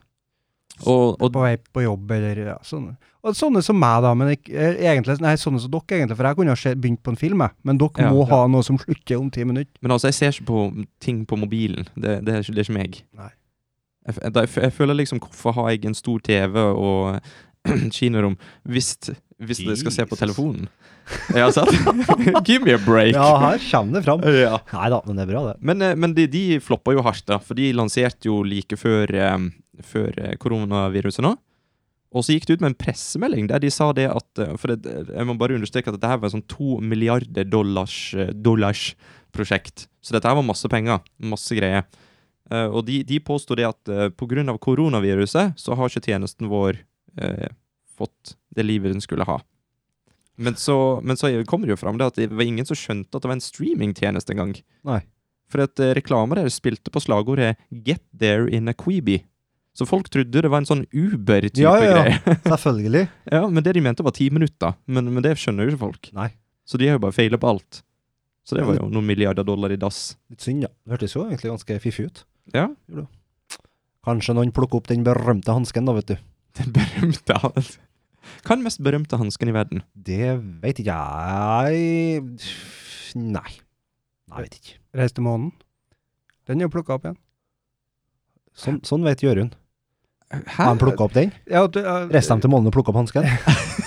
Og, og på vei på jobb, eller ja, sånne. Og sånne som meg, da. Men ikke, eh, egentlig, nei, sånne som dere, egentlig. For jeg kunne ha se- begynt på en film, jeg. Men dere Ja, må ja. ha noe som slutter om ti minutter. Men altså, jeg ser ikke på ting på mobilen. Det, det, er, ikke, det er ikke meg. Nei. Jeg, jeg, jeg føler liksom Hvorfor har jeg en stor TV og *clears throat* kinorom hvis, hvis det skal se på telefonen? Ja, sant? *laughs* Give me a break. Ja, her kommer det fram. *laughs* Ja. Nei da, men det er bra, det. Men, eh, men de, de floppa jo hardt, da. For de lanserte jo like før, um, før eh, koronaviruset nå. Og så gikk det ut med en pressemelding der de sa det at For det, jeg må bare understreke at dette her var et sånn to milliarder dollars, dollars prosjekt. Så dette her var masse penger. Masse greier. Eh, og de, de påsto det at uh, pga. koronaviruset så har ikke tjenesten vår eh, fått det livet den skulle ha. Men så, men så kommer det jo fram det at det var ingen som skjønte at det var en streamingtjeneste engang. For at uh, der spilte på slagordet 'Get there in a Queeby'. Så folk trodde det var en sånn Uber-type Ja, ja, ja. greie. *laughs* *laughs* Selvfølgelig. ja, Men det de mente var ti minutter. Men, men det skjønner jo ikke folk. Nei. Så de har jo bare feila på alt. Så det var jo noen milliarder dollar i dass. Litt synd, ja. Det hørtes jo egentlig ganske fiffig ut. Ja, Kanskje noen plukker opp den berømte hansken, da, vet du. *laughs* den berømte han- Hva er den mest berømte hansken i verden? Det veit ikke jeg Nei. Nei, jeg vet ikke. Reis til månen. Den er jo plukka opp igjen. Sånn, sånn vet Jørund. Hæ? Har han plukka opp den? Ja, du, ja, Reiste de til månen og plukka opp hansken? *laughs*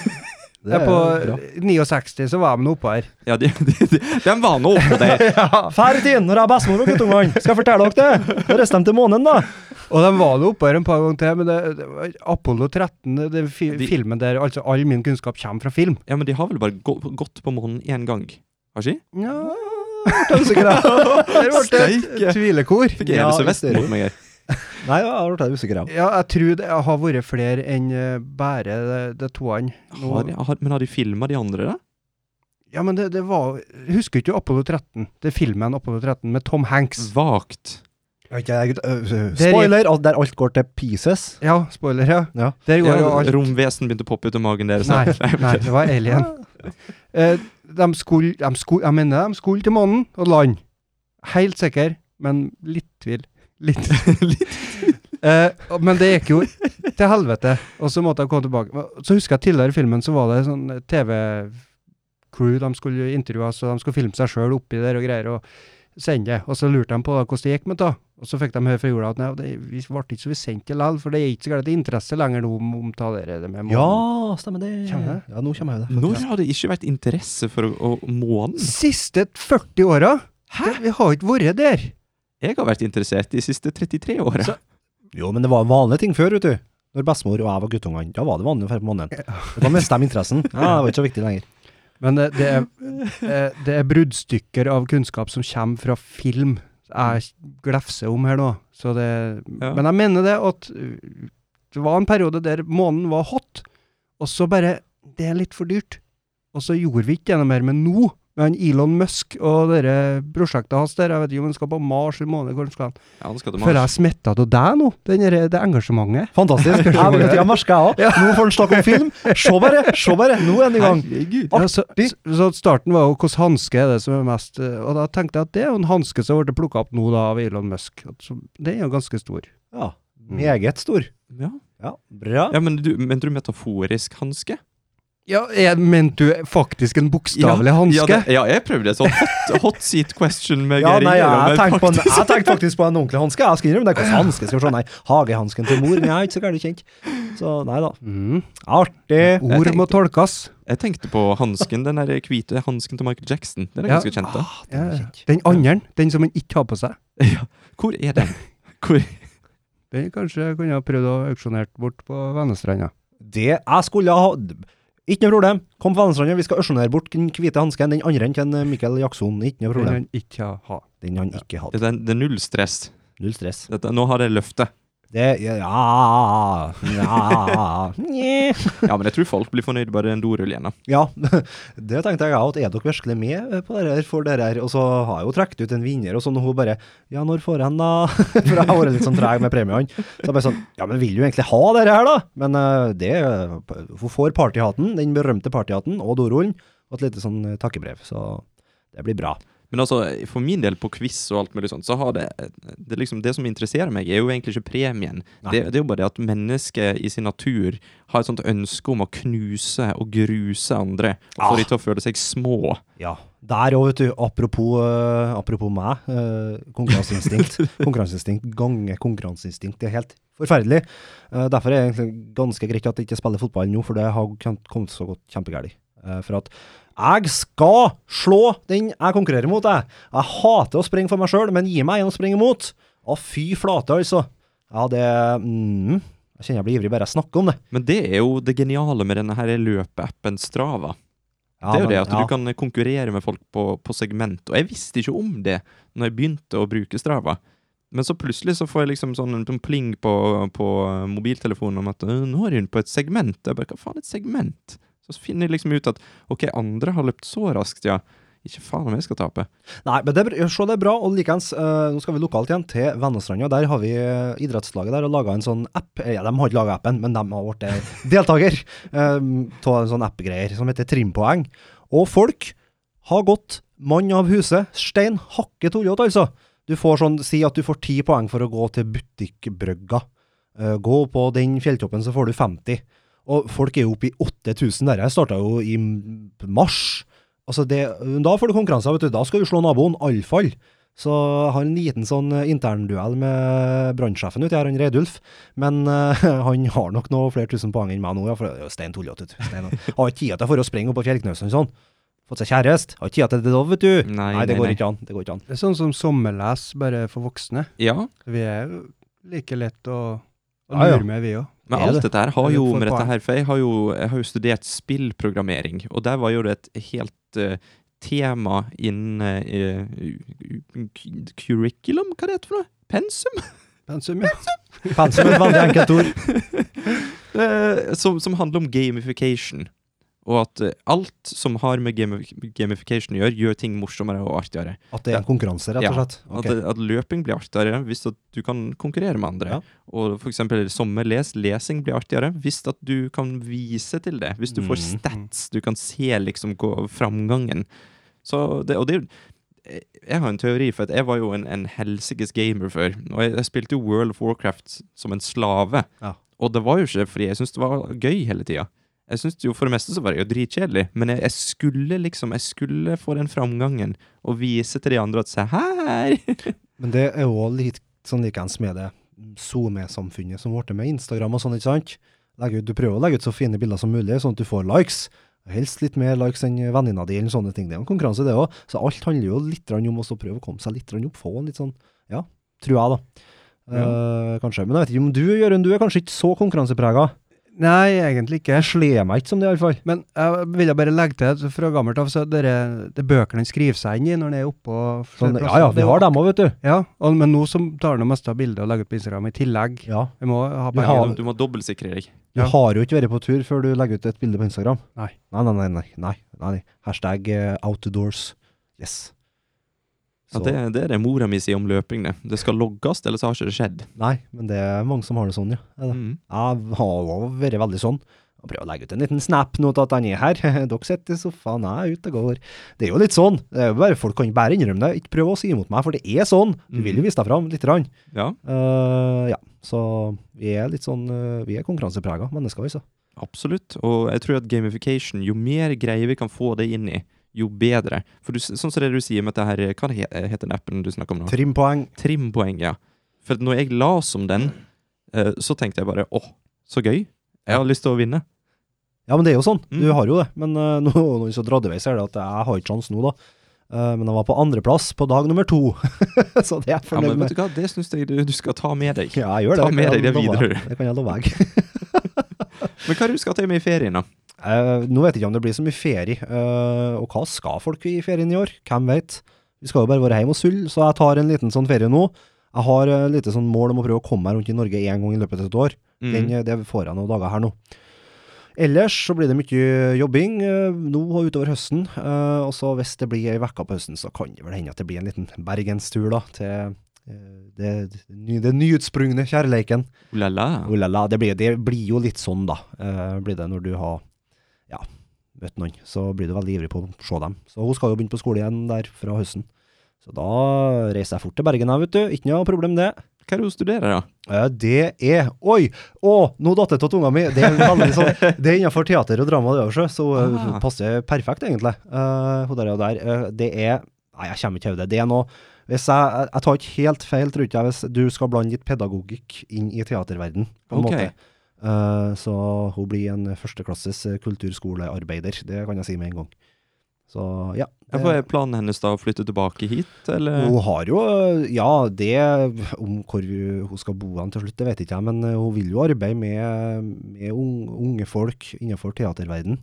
Det er på bra. 69 så var de oppå her. Ja, de, de, de, de var nå oppå der. *laughs* Fær i tiden når jeg er bestemor og guttungene! Skal jeg fortelle dere det? Da reiste de til månen, da. Og de var nå oppå her en par ganger til, men det, det var Apollo 13, det er fi, De- filmen der altså all min kunnskap kommer fra film. Ja, men de har vel bare gå, gått på månen én gang? Har ikke? de? Ja ble jeg usikker, da. *laughs* Der ble det Steike. et tvilekor. Fikk jeg Ja, hele Sørvesten stereo. mot meg her. Nei, jeg har blitt usikker, jeg. Ja, jeg tror det har vært flere enn eh, bare de, de toene. Har de, har, men har de filma de andre, da? Ja, men det, det var Husker ikke du Apollo 13? Det er filmen Apollo 13 med Tom Hanks. Vagt. Øh, øh, Der- Spoiler, der alt går til pieces. Ja, spoiler, ja. Ja. Der går Ja, alt romvesen begynte å poppe ut av magen deres. Nei, *laughs* nei, det var alien. *laughs* Eh, de skulle, de skulle, jeg mener de skulle til månen og lande. Helt sikker, men litt tvil. *laughs* Litt. Eh, men det gikk jo til helvete, og så måtte jeg komme tilbake. Så husker jeg tidligere i filmen så var det sånn TV-crew de skulle intervjue, så de skulle filme seg sjøl oppi der og greier, og sende det. Og så lurte de på da, hvordan det gikk med det. Og så fikk de høre fra jorda at nei, det, vi ble ikke så vi sendte det likevel, for det er ikke så galt interesse lenger nå om, om ta det, med månen. Ja, stemmer det. Kommer? Ja, nå kommer jeg det. Når har det ikke vært interesse for å, å månen? Siste 40 åra? Det- Vi har ikke vært der. Jeg har vært interessert de siste 33 åra. Jo, men det var vanlige ting før, vet du. Når bestemor og jeg var guttungene, da var det vanlig å dra på månen. Da mista de interessen. Ja, det var ikke så viktig lenger. Men det, det, er, eh, det er bruddstykker av kunnskap som kommer fra film jeg glefser om her nå. Så det, Ja. Men jeg mener det at det var en periode der månen var hot, og så bare Det er litt for dyrt. Og så gjorde vi ikke det noe mer. Men nå, med han Elon Musk og det prosjektet hans der, jeg vet ikke om han skal på Mars eller måned, hvor han skal. Ja, han skal til Føler jeg er smitta av deg nå, den der- det engasjementet. Fantastisk. Jeg vil til å merke jeg òg. Nå får han snakke om film. Se bare, se bare. Nå er han i gang. Herregud. Ja, så, så, starten var jo hvilken hanske er det som er mest eh, Og da tenkte jeg at det er jo en hanske som ble plukka opp nå da av Elon Musk. At det er jo ganske stor. Ja, meget stor. Ja. Ja, bra. ja, men du, mente du metaforisk hanske? Ja, jeg mente du faktisk en bokstavelig Ja, hanske? det, ja, jeg prøvde et sånt hot, hot seat question med Ja, Geir nei, jeg tenkte, på faktisk- jeg tenkte faktisk på en ordentlig hanske. Jeg skal innrømme det. Hvilken hanske skal vi se? Nei, hagehansken til mor. Men jeg er ikke så gærent kjent. Så nei da. Mm. Artig. Ord må tolkes. Jeg tenkte på hansken, den der hvite hansken til Michael Jackson. Den er Ja. ganske kjent, da. Ah, den kjent. den andre, den som han ikke har på seg, *laughs* Ja. Hvor er den? Hvor? den kanskje kunne ha prøvd å auksjonert bort på Vennestranda. Det jeg skulle ha Ikke noe problem. Kom på Vennestranda, vi skal auksjonere bort den hvite hansken. Den andre til Mikkel Jackson. Ikke noe problem. Den han ikke har. Den han ikke hadde. Det er, det er null stress. Null stress. Dette, nå har jeg løftet. Det Ja Ja, ja, Ja, men jeg tror folk blir fornøyd bare en dorull igjen, da. ja. *laughs* Det tenkte jeg òg. Er dere virkelig med på det her for dere her? Og så har jeg jo trukket ut en vinner, og så når hun bare Ja, når får jeg den, da? *laughs* For jeg har vært litt sånn treg med premiene. Så jeg bare sånn Ja, men vil du egentlig ha det her, da? Men eh, det Hun får partyhatten, den berømte partyhatten, og dorullen, og et lite sånn takkebrev. Så det blir bra. Men altså, for min del på quiz og alt mulig sånt, så har det det, liksom, det som interesserer meg, er jo egentlig ikke premien. Det, det er jo bare det at mennesket i sin natur har et sånt ønske om å knuse og gruse andre, og få Ah. de til å føle seg små. Ja. Der òg, vet du. Apropos, uh, apropos meg. Uh, konkurranseinstinkt. *laughs* konkurranseinstinkt gange konkurranseinstinkt. Det er helt forferdelig. Uh, derfor er det egentlig ganske greit at jeg ikke spiller fotball nå, for det har kommet så godt kjempegærlig. Uh, for at jeg skal slå den jeg konkurrerer mot, jeg. Jeg hater å springe for meg sjøl, men gi meg en å springe mot. Å, fy flate, altså. Ja, det mm, Jeg kjenner jeg blir ivrig bare jeg snakker om det. Men det er jo det geniale med denne her løpeappen Strava. Ja, det er jo men- det at ja. du kan konkurrere med folk på, på segment. Og jeg visste ikke om det når jeg begynte å bruke Strava. Men så plutselig så får jeg liksom sånn en pling på, på mobiltelefonen om at «Øh, nå er hun på et segment. Jeg bare, hva faen er et segment? Så finner jeg liksom ut at ok, andre har løpt så raskt, ja. Ikke faen om jeg skal tape. Nei, men det, se, det er bra. Og likeens, uh, nå skal vi lokalt igjen til Vennestranda. Der har vi uh, idrettslaget der og laga en sånn app. Eh, Ja, de har ikke laga appen, men de har blitt *laughs* deltaker av en sånn app-greier som heter Trimpoeng. Og folk har gått mann av huset. Stein hakke tullete, altså. Du får sånn, Si at du får ti poeng for å gå til butikkbrygga. Uh, gå på den fjelltoppen, så får du 50. Og folk er jo oppe i 8000 der. Jeg starta jo i mars. Altså det, da får du konkurranser, vet du. Da skal du slå naboen, iallfall. Så jeg har en liten sånn eh, internduell med brannsjefen uti her, han Reidulf. Men uh, *laughs* han har nok noe flere tusen poeng enn meg nå, ja, for det er jo stein tullete. Har ikke tid til for å springe opp på Fjellknausen sånn. Fått seg kjæreste. Har ikke tid til det da, vet du. Nei, det nei, går nei. ikke an. Det går ikke an. Det er sånn som sommerles, bare for voksne. Ja, Vi er like lett å, å Ja, ja. med, vi òg. men alt det? dette her har jo med dette her, for jeg har jo, jeg har jo studert spillprogrammering, og der var jo det et helt uh, tema innen uh, curriculum, hva det heter for noe? Pensum? Pensum, ja. Pensum er et veldig enkelt ord. *laughs* Eh, som, som handler om gamification. Og at eh, alt som har med gamification å gjøre, gjør ting morsommere og artigere. At det er en konkurranse, rett og Ja, slett. At, at løping blir artigere hvis du kan konkurrere med andre. Ja. Og eksempel sommerles, lesing blir artigere hvis at du kan vise til det. Hvis du får Mm. stats, du kan se liksom gå, framgangen. Så det, og det Jeg har en teori, for at jeg var jo en, en helsikes gamer før. Og jeg, jeg spilte jo World of Warcraft som en slave. Ja. Og det var jo ikke fordi jeg syntes det var gøy hele tida. Jeg synes jo For det meste så var det jo dritkjedelig, men jeg, jeg skulle liksom Jeg skulle få den framgangen og vise til de andre at se her! *laughs* Men det er jo litt sånn likeens med det SoMe-samfunnet som ble med Instagram og sånn, ikke sant? Ut, du prøver å legge ut så fine bilder som mulig, sånn at du får likes. Helst litt mer likes enn venninna di, eller sånne ting. Det er en konkurranse, det òg. Så alt handler jo litt om å prøve å komme seg litt opp, få en litt sånn Ja, tror jeg, da. Eh, kanskje. Men jeg vet ikke om du, Jørund, du er kanskje ikke så konkurranseprega? Nei, egentlig ikke. Jeg sler meg ikke som det, iallfall. Men jeg vil bare legge til fra gammelt av, så dere, det bøkene han skriver seg inn i når han er oppå Sånn, ja ja, vi har dem òg, vet du. Ja, og, men nå som tar han det meste av bildet og legger ut på Instagram i tillegg. Ja. Vi må ha penger. har- Du, du må dobbeltsikre deg. Du Ja. har jo ikke vært på tur før du legger ut et bilde på Instagram. Nei, nei, nei. nei, nei, nei. Hashtag uh, outdoors. Yes. Ja, det, det er det mora mi sier om løping. Det Det skal logges, ellers har ikke det skjedd. Nei, men det er mange som har det sånn, ja. Mm. Jeg har også vært veldig sånn. Jeg prøver å legge ut en liten snap nå til at han er her. *laughs* Dere sitter i sofaen, jeg er ute og går. Det er jo litt sånn. Det er jo bare, folk kan bare innrømme det. Ikke prøv å si imot meg, for det er sånn. Du vil jo vise deg fram litt. grann. Ja, Uh, ja, så vi er litt sånn uh, Vi er konkurranseprega mennesker, altså. absolutt. Og jeg tror at gamification, jo mer greier vi kan få det inn i, jo bedre. For du, sånn som det du sier med dette her Hva heter den appen du snakker om nå? Trimpoeng. Trimpoeng, ja. For når jeg las om den, eh, så tenkte jeg bare åh, så gøy. Jeg har lyst til å vinne. Ja, men det er jo sånn. Mm. Du har jo det. Men uh, *laughs* nå, vi så dratt i vei, er det at jeg har ikke sjanse nå, da. Uh, men jeg var på andreplass på dag nummer to. *laughs* så det er jeg Ja, fornøyd men med. vet du hva, det syns jeg du, du skal ta med deg. Ja, jeg gjør det. Ta med deg det videre. Det kan jeg love deg. *laughs* Men hva er det du skal til med i ferien, da? Eh, nå vet jeg ikke om det blir så mye ferie. eh, og hva skal folk i ferien i år? Hvem vet? Vi skal jo bare være hjemme og sulle, så jeg tar en liten sånn ferie nå. Jeg har et lite sånn mål om å prøve å komme meg rundt i Norge én gang i løpet av et år. Mm. Den, eh, det får jeg noen dager her nå. Ellers så blir det mye jobbing nå og utover høsten. Og så hvis det blir ei uke på høsten, så kan det vel hende at det blir en liten bergenstur, da. Til det, det, det nyutsprungne kjærleiken. Oh la la. Oh la la, det, blir, det blir jo litt sånn, da. Blir det når du har møtt noen. Så blir du veldig ivrig på å se dem. Så hun skal jo begynne på skole igjen der fra høsten. Så da reiser jeg fort til Bergen, vet du. Ikke noe problem, det. Hva er det hun studerer, da? Eh, det er Oi! Å, nå datt det av tunga mi! Det er veldig sånn *laughs* Det er innenfor teater og drama, det også, så uh, Ah. passer perfekt, egentlig. Uh, hun der og der. Uh, det er Nei, jeg kommer ikke til det. Det er noe hvis jeg, jeg, tar ikke helt feil, tror jeg, hvis du skal blande litt pedagogikk inn i teaterverden, på en Ok. måte. Uh, så hun blir en førsteklasses uh, kulturskolearbeider, det kan jeg si med en gang. Så ja. Ja, for Er planen hennes da å flytte tilbake hit, eller? Hun har jo, ja, det Om hvor hun skal bo hen til slutt, det vet ikke jeg, men eh, hun vil jo arbeide med, med unge folk innenfor teaterverden.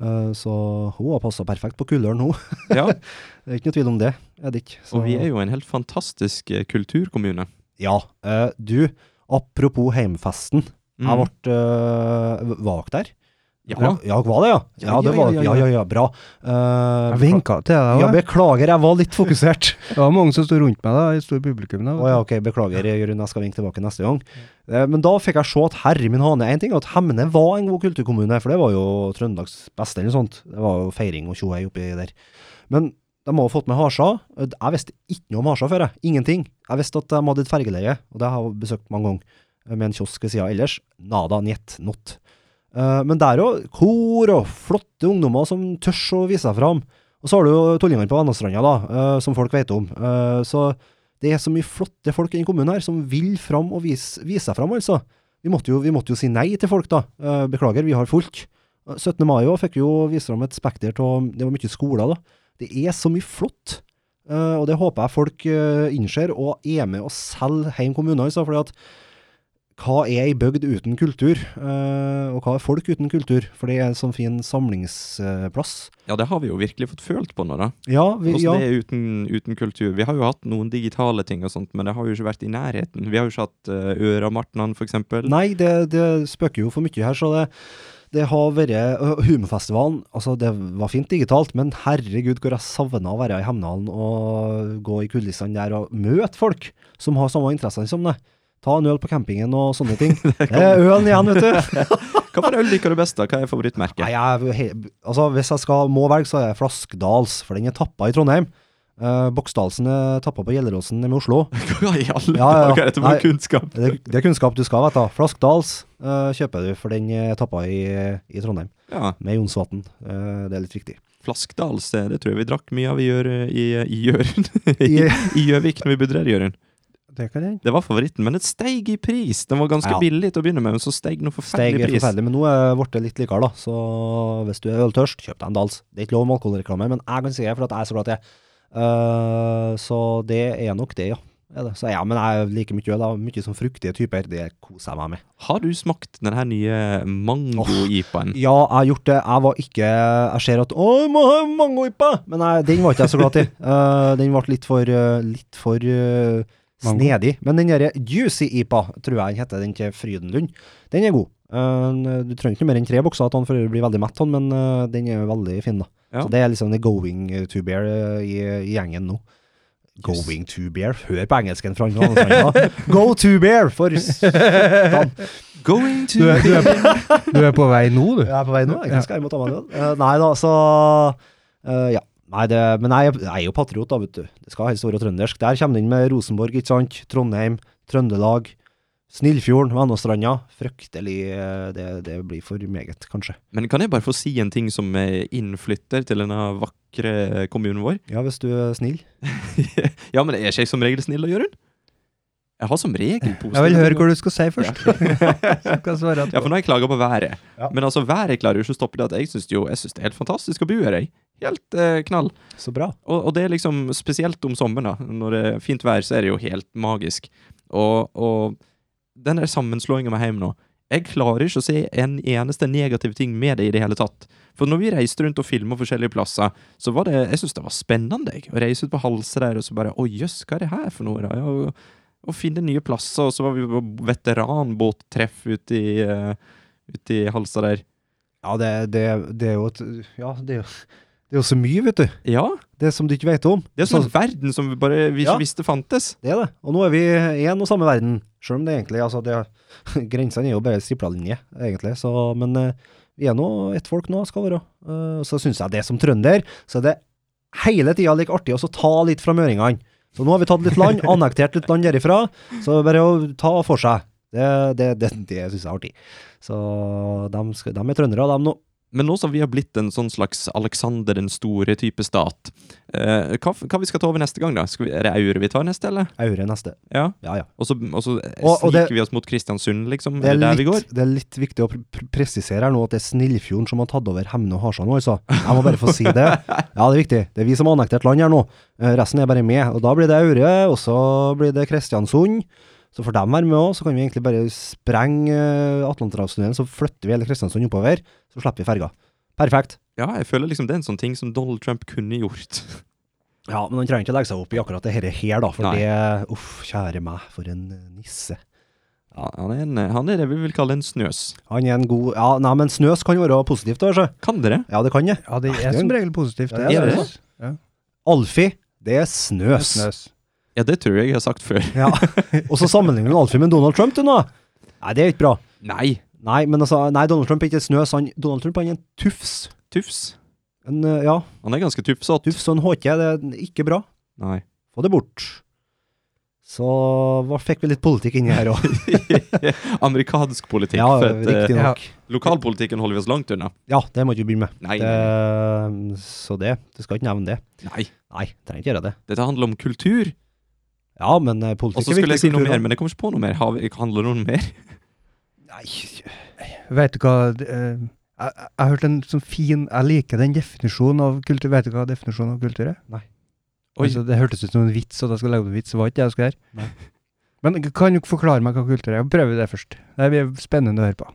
Eh, Så hun har passa perfekt på Kuldøren, hun. *laughs* Ja, Det er ikke noe tvil om det. Er det ikke? Så- og vi er jo en helt fantastisk eh, kulturkommune. Ja. eh, Du, apropos heimfesten. Jeg ble uh, vak der. Ja. ja, var det, ja? Ja, det var, ja, ja, ja, bra. Uh, Jeg vinka til deg. Ja, beklager, jeg var litt fokusert. *laughs* Det var mange som sto rundt meg da, i stort publikum. da. Å ja, ok, beklager, Jørund, jeg skal vinke tilbake neste gang. Uh, Men da fikk jeg se at herre min hane, en ting er at Hemne var en god kulturkommune, for det var jo Trøndelags beste eller noe sånt. Det var jo feiring og tjohei oppi der. Men de har fått med Harsa. Jeg visste ikke noe om Harsa før, jeg. Ingenting. Jeg visste at de hadde et fergeleie, og det har jeg besøkt mange ganger, eh, med en kiosk ved sida ellers. Nada, njet, not. Men Men der òg, kor og flotte ungdommer som tørs å vise seg fram. Og så har du jo tullingene på Vennastranda, da, eh, som folk vet om. Eh, Så det er så mye flotte folk i denne kommunen her som vil fram og vise, vise seg fram, altså. Vi måtte, jo, vi måtte jo si nei til folk, da. Eh, beklager, vi har. Eh, 17. mai òg fikk vi jo vise fram et spekter av Det var mye skoler, da. Det er så mye flott. Eh, og det håper jeg folk innser og er med og selger hjem kommunene, altså. at hva er ei bygd uten kultur? Eh, og hva er folk uten kultur? For det er en sånn fin samlingsplass. Ja, det har vi jo virkelig fått følt på nå, da. Ja, vi, Hvordan ja. det er uten, uten kultur. Vi har jo hatt noen digitale ting og sånt, men det har jo ikke vært i nærheten. Vi har jo ikke hatt uh, Øramartnan, for eksempel. Nei, det, det spøker jo for mye her, så det, det har vært øh, Humorfestivalen, altså det var fint digitalt, men herregud hvor jeg savna å være i Hemnalen og gå i kulissene der og møte folk som har samme interesser som deg. Ta en øl på campingen og sånne ting. *laughs* Det er ølen igjen, vet du. *laughs* Hva for øl liker du best, da? Hva er favorittmerket? Nei, jeg, er altså, hvis jeg skal, må velge, så er det Flaskdals, for den er tappa i Trondheim. Uh, Boksdalsen er tappa på Gjelleråsen med Oslo. *laughs* Hva i alle Ja, ja, dager? Dette Nei. kunnskap. Det, det er kunnskap du skal, vet du. Flaskedals eh, kjøper du, for den er tappa i, i Trondheim. Ja. Med Jonsvatn. Uh, det er litt viktig. Flaskdals, det, tror jeg vi drakk mye av i Gjør- i i Gjøren. I Gjøvik når vi bodde der, Jørund. Det. Det var favoritten, men det steig i pris. Den var ganske Ja. billig til å begynne med, men så steig noe forferdelig er pris. forferdelig, men nå er det blitt litt likere, da. Så hvis du er øltørst, kjøp deg en Dals. Det er ikke lov med alkoholreklame, men jeg kan si det, for at jeg er så glad i det. Uh, så det er nok det, ja. Det. Så ja, men jeg liker mye øl. Mye sånn fruktige typer. Det koser jeg meg med. Har du smakt den her nye mango-ipaen? Ja, jeg har gjort det. Jeg var ikke Jeg ser at Å, jeg må ha mangoipa! Men jeg, den var ikke jeg så glad i. uh, den ble litt for, eh, litt for eh, Mango. snedig. Men den derre Juicy-ipa, tror jeg den heter, den til Frydenlund, den er god. Uh, du trenger ikke mer enn tre bokser til den for å bli veldig mett, men uh, den er veldig fin, da. Ja. Så det er liksom the going to bear eh, i, i gjengen nå. Going to bear? Hør på engelsken fra han *laughs* Go to bear, for satan. Going to Du er, du, er på, du er på vei nå, du. Jeg er på vei nå, jeg skal jeg må ta meg en øl. Nei da, så uh, Ja. Nei, det, men jeg, jeg er jo patriot, da, vet du. Det skal helst være trøndersk. Der kommer det inn med Rosenborg, ikke sant. Trondheim, Trøndelag, Snillfjorden, Vannåstranda. Fryktelig eh, det, det blir for meget, kanskje. Men kan jeg bare få si en ting som eh, innflytter til denne vakre kommunen vår? Ja, hvis du er snill. *laughs* ja, men er ikke jeg som regel snill da, Jørund? Jeg har som regel positivt. Jeg vil høre hva du skal si først. *laughs* Kan Ja, for nå har jeg klaga på været. Ja. Men altså, været klarer jo ikke å stoppe det at jeg syns det er helt fantastisk å bo her, jeg. Helt eh, knall. Så bra. Og, og det er liksom spesielt om sommeren, da. Når det er fint vær, så er det jo helt magisk. Og, og den der sammenslåinga med hjem nå Jeg klarer ikke å se en eneste negativ ting med det i det hele tatt. For når vi reiste rundt og filma forskjellige plasser, så var det Jeg syns det var spennende, jeg. Å reise ut på Halse der og så bare Å jøss, hva er det her for noe, da? Ja, og finne nye plasser, og så var vi på veteranbåttreff ute i, uh, ut i Halsa der. Ja, det, det, det er jo et Ja, det er jo, det er jo så mye, vet du. Ja, Det som du ikke vet om. det er sånn Så- verden som bare vi ikke Ja. visste fantes. Det er det. Og nå er vi en og samme verden. Selv om det egentlig altså det, *laughs* Grensene er jo bare stripla-linje, egentlig. Så, men eh, vi er nå ett folk nå, skal være. Uh, så syns jeg det som trønder, så er det hele tida like artig å ta litt fra møringene. Så nå har vi tatt litt land, *laughs* annektert litt land derifra. Så bare å ta for seg. Det, det, det, det syns jeg er artig. Så de, skal, de er trøndere, de nå. Men nå som vi har blitt en sånn slags Alexander den store-type stat, eh, hva, hva vi skal ta over neste gang, da? Vi, er det Aure vi tar neste, eller? Aure neste. Ja. Ja, ja. Og så, og så sniker vi oss mot Kristiansund, liksom? Det Er er, der vi går? litt, det er litt viktig å pre pre- presisere her nå at det er Snillfjorden som har tatt over Hemne og Harstad nå, altså. Jeg må bare få si det. Ja, det er viktig. Det er vi som har annektert land her nå. Eh, Resten er bare med. Og da blir det Aure, og så blir det Kristiansund. Så får de være med òg, så kan vi egentlig bare sprenge uh, Atlanterhavstunnelen, så flytter vi hele Kristiansund oppover, så slipper vi ferga. Perfekt. Ja, jeg føler liksom det er en sånn ting som Donald Trump kunne gjort. *laughs* Ja, men han trenger ikke legge seg opp i akkurat det her, her da, for Nei. det Uff, kjære meg, for en eh, nisse. Ja, han, er en, han er det vi vil kalle en snøs. Han er en god Ja, nei, men snøs kan være positivt, også altså. Kan dere? Ja, det kan det. Ja, det er er som regel positivt. Ja, er det. Ja. Alfie, det er snøs. Snøs. Ja, det tror jeg jeg har sagt før. Ja. Og så sammenligner du Alfie med Donald Trump, du nå. Nei, det er ikke bra. Nei, Nei, men altså, nei, Donald Trump er ikke snøs. Han, Donald Trump han er en tufs. tufs. En, eh, ja, Han er ganske tufsete. tufs og en håke, det er ikke bra. Nei. Få det bort. Så hva fikk vi litt politikk inni her òg. *laughs* Amerikansk politikk. Ja, for at, eh, ja. lokalpolitikken holder vi oss langt unna. Ja, det må ikke vi begynne med. Nei, Det, så det, du skal ikke nevne det. nei. Nei, trenger ikke gjøre det. Dette handler om kultur. Ja, men eh, Og så skulle jeg si noe mer, men jeg kommer ikke på noe mer. Har vi, handler det om noe mer? Nei, Vet du hva eh, jeg, har hørt en sånn fin Jeg liker den definisjonen av kultur. Vet du hva definisjonen av kultur er? Nei. Altså, det hørtes ut som en vits, og da skal jeg lage en vits. Det var ikke det jeg skulle gjøre. Men kan du forklare meg hva kultur er? Prøver det først. Det blir spennende å høre på.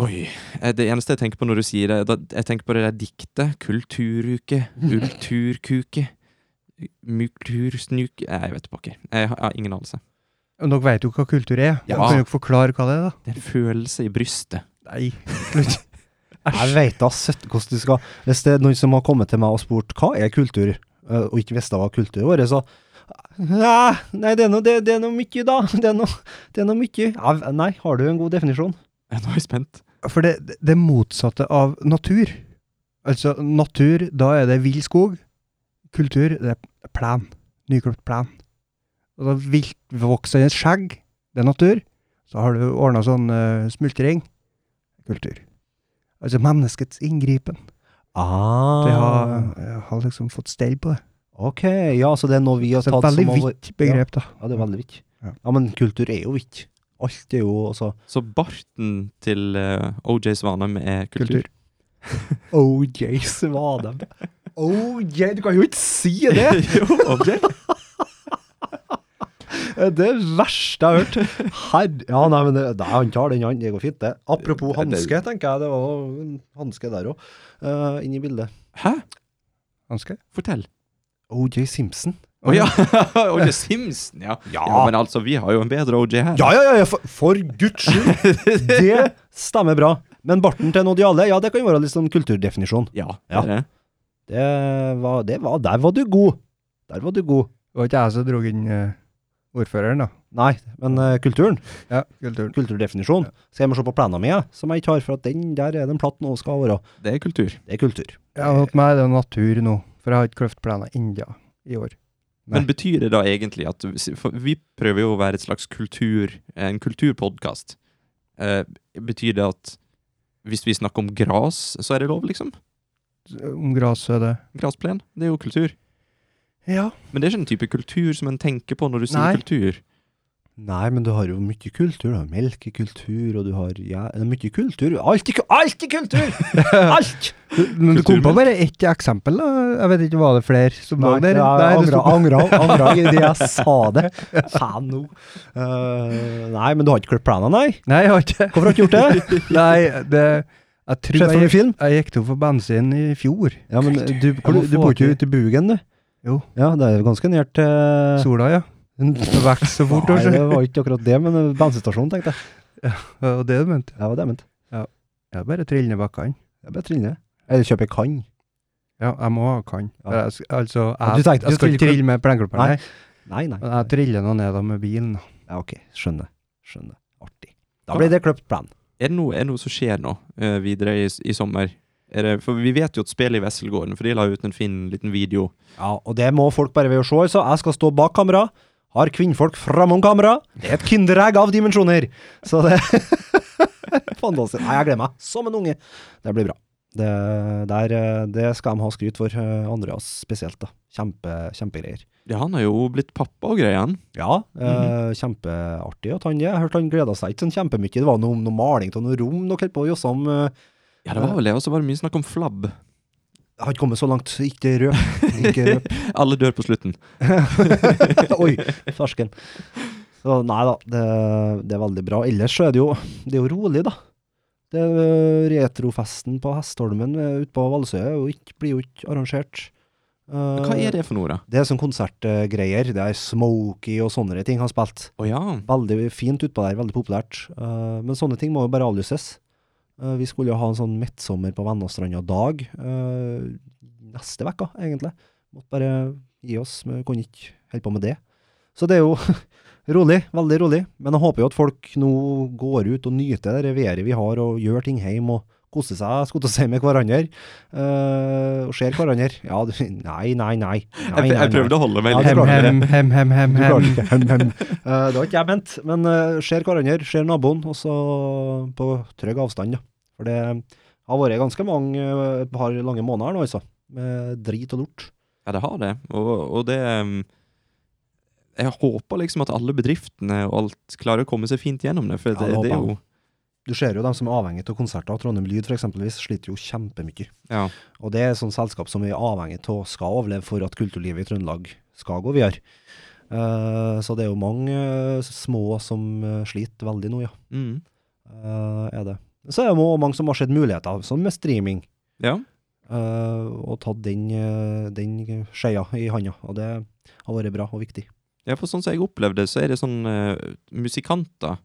Oi. eh, Det eneste jeg tenker på når du sier det, jeg tenker på det der diktet. Kulturuke. *laughs* Kulturkuke. Mukultursnuke jeg vet ikke. Jeg har, jeg har ingen anelse. Dere vet jo hva kultur er. Ja. Kan dere forklare hva det er, da? Det er en følelse i brystet. Nei, slutt. Jeg veit da søtt hvordan du skal Hvis det er noen som har kommet til meg og spurt hva er kultur, eh, og ikke visste hva kultur var, så Nei, nei det, er noe, det, det er noe mye, da. Det er noe, det er noe mye. Nei, har du en god definisjon? Nå er jeg spent. For det, det motsatte av natur. Altså, natur, da er det vill skog. Kultur, det er plen. Nyklipt plen. Og da viltvoksende skjegg, det er natur. Så har du ordna sånn uh, smultring. Kultur. Altså menneskets inngripen. Ah. Det har, jeg har liksom fått stell på det. Ok, ja, så det er noe vi har tatt et veldig som har vært- vidt begrep, da. Ja, det er veldig vidt. Ja. Ja, men kultur er jo vidt. Alt er jo altså Så barten til uh, OJ Svanheim er kultur. Kultur. *laughs* OJ Svadem. OJ, du kan jo ikke si det! *laughs* jo, OJ. *laughs* Det er verste jeg har hørt. Herre Ja, nei, men det, det, han tar den, han. Det går fint, det. Apropos hanske, tenker jeg. Det var en hanske der òg, uh, i bildet. Hæ? Hanske? Fortell. OJ Simpson. Å ja! OJ Simpson, ja. Ja. ja. Men altså, vi har jo en bedre OJ her. Ja, ja, ja, ja, for, for guds skyld! Det stemmer bra. Men barten til Nodiale, ja, det kan jo være litt sånn kulturdefinisjon. Ja, Ja. det det. Var, det var Der var du god. Der var du god. Det var ikke jeg som dro inn uh, ordføreren, da. Nei, men uh, kulturen. Ja, kulturen. Kulturdefinisjon. Skal jeg må se på plenen min, som jeg ikke har, for at den der er den platten nå skal være. Det er kultur. Det er kultur. Ja, hos meg er det natur nå, for jeg har ikke kløft plenen ennå i år. Nei. Men betyr det da egentlig at Vi prøver jo å være et slags kultur, en kulturpodkast. Eh, betyr det at hvis vi snakker om gras, så er det lov, liksom? Om gras er det Grasplen, det er jo kultur. Ja. Men det er ikke en type kultur som en tenker på når du sier Nei. kultur. Nei, men du har jo mye kultur. Du har melkekultur, og du har ja, det er mye kultur. Alt i, alt i kultur! *laughs* Alt! Men du kom på bare ett eksempel, da. Jeg vet ikke, var det flere som lå der? Nei, det angra, angra, *laughs* angra i det jeg *laughs* sa det. Faen nå. Eh, nei, men du har ikke klippet plenen, nei? Nei, jeg har ikke Hvorfor har du ikke gjort det? Nei, det Jeg tror jeg, en film? jeg gikk tom for bensin i fjor. Ja, men du, du, du bor ikke ute i Bugen, du? Jo. Ja, det er jo ganske nært til Sola, ja. Det vokser så fort. Nei, det var ikke akkurat det, men bensinstasjonen, tenkte jeg. Ja, det var det du mente? Ja, det var det jeg mente. Ja, bare trille ned bakkene. Jeg bare trille. Eller kjøpe kann. Ja, jeg må ha kan. Ja. Jeg, altså, jeg, du tenkte- jeg du skal ikke trille med plengeklipperen, Nei. nei. Nei, nei. Men jeg triller nå ned da med bilen. Ja, ok. Skjønner. Skjønner. Artig. Da blir det kløpt plan. Er det noe, er det noe som skjer nå uh, videre i, i sommer? Er det, for vi vet jo at spillet i Wesselgården, for de la ut en fin liten video. Ja, og det må folk bare ved å se. Altså, jeg skal stå bak kamera. Har kvinnfolk framom kamera. Det er et kinderegg av dimensjoner! Så det *laughs* Fantastisk. Nei, jeg gleder meg som en unge. Det blir bra. Det, der, det skal de ha skryt for, eh, Andreas spesielt. da. Kjempe, kjempegreier. Ja, han har jo blitt pappa og greier. Ja, eh, kjempeartig at han er. Jeg hørte han gleda seg ikke sånn kjempemye. Det var noe, noe maling av noe rom dere holdt på å josse om. eh. Ja, det var vel det. Og så var det mye snakk om flabb. Jeg har ikke kommet så langt. Ikke røp. Ikke røp. *laughs* Alle dør på slutten. *laughs* Oi, fersken. Så nei da, det, det er veldig bra. Ellers så er det jo, det er jo rolig, da. Det er øh, Retrofesten på Hestholmen øh, ute på Valsø ikke- blir jo ikke arrangert. Uh, Hva er det for noe, da? Det er sånn konsertgreier. Det er Smokey og sånne ting har spilt. Oh, ja. Veldig fint utpå der, veldig populært. Uh, men sånne ting må jo bare avlyses. Eh, vi skulle jo ha en sånn midtsommer på Vennastranda dag eh, neste uke, egentlig. Måtte bare gi oss, vi kunne ikke holde på med det. Så det er jo *laughs* rolig, veldig rolig. Men jeg håper jo at folk nå går ut og nyter det været vi har, og gjør ting hjemme og koser seg, skulle si, med hverandre. Uh, og ser hverandre. Ja, du, nei, nei, nei. nei, Jeg, nei, jeg prøvde å holde meg litt det Hem, hem, hem, hem, hem, hem. ikke hem, hem. Eh, det var ikke jeg ment, men uh, ser hverandre, ser naboen, og så på trygg avstand, da. For det har vært ganske mange, eh, et par lange måneder nå, altså. Med drit og lort. Ja, det har det. Og, og det um, Jeg håper liksom at alle bedriftene og alt klarer å komme seg fint gjennom det. For Ja, det, det det er jo Du ser jo dem som er avhengig av konserter. Trondheim Lyd eksempelvis sliter jo kjempemye. Ja. Og det er et sånt selskap som vi er avhengig av skal overleve for at kulturlivet i Trøndelag skal gå videre. Uh, så det er jo mange uh, små som eh, sliter veldig nå, ja. Mm. Uh, er det. Så er det mange som har sett muligheter, sånn med streaming. ja. og tatt den, den skeia i handa. Og det har vært bra og viktig. Ja, for sånn som jeg opplevde, så er det sånn Musikanter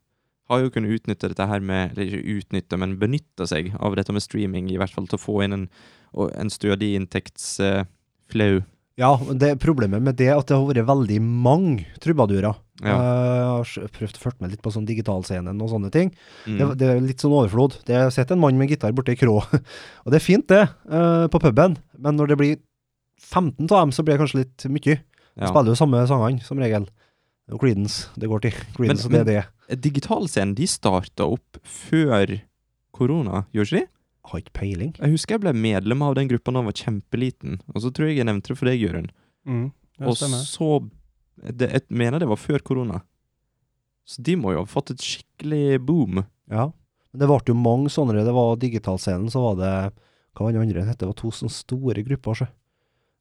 har jo kunnet utnytte dette her med Eller ikke utnytte, men benytte seg av dette med streaming, i hvert fall til å få inn en, en stødig inntektsflau. Ja, men det problemet med det er at det har vært veldig mange trubadurer. Ja. Eh, Jeg har prøvd å følge med litt på sånn digitalscenen og sånne ting. Mm. Det, det er litt sånn overflod. Det har sett en mann med gitar borte i krå, *laughs* og det er fint det, eh, på puben. Men når det blir 15 av dem, så blir det kanskje litt mye. De ja. spiller jo samme sangene, som regel. Er Creedence det går til. Creedence, Men- og det er. Digitalscenen de starta opp før korona, gjorde ikke de? Jeg har ikke peiling. Jeg husker jeg ble medlem av den gruppa da jeg var kjempeliten, og så tror jeg jeg nevnte det for deg, Jørund. Mm, Og så det, Jeg mener det var før korona. Så de må jo ha fått et skikkelig boom. Ja. Men det ble jo mange sånne. Det var digitalscenen, så var det Hva var den andre het? Det var to sånne store grupper, så.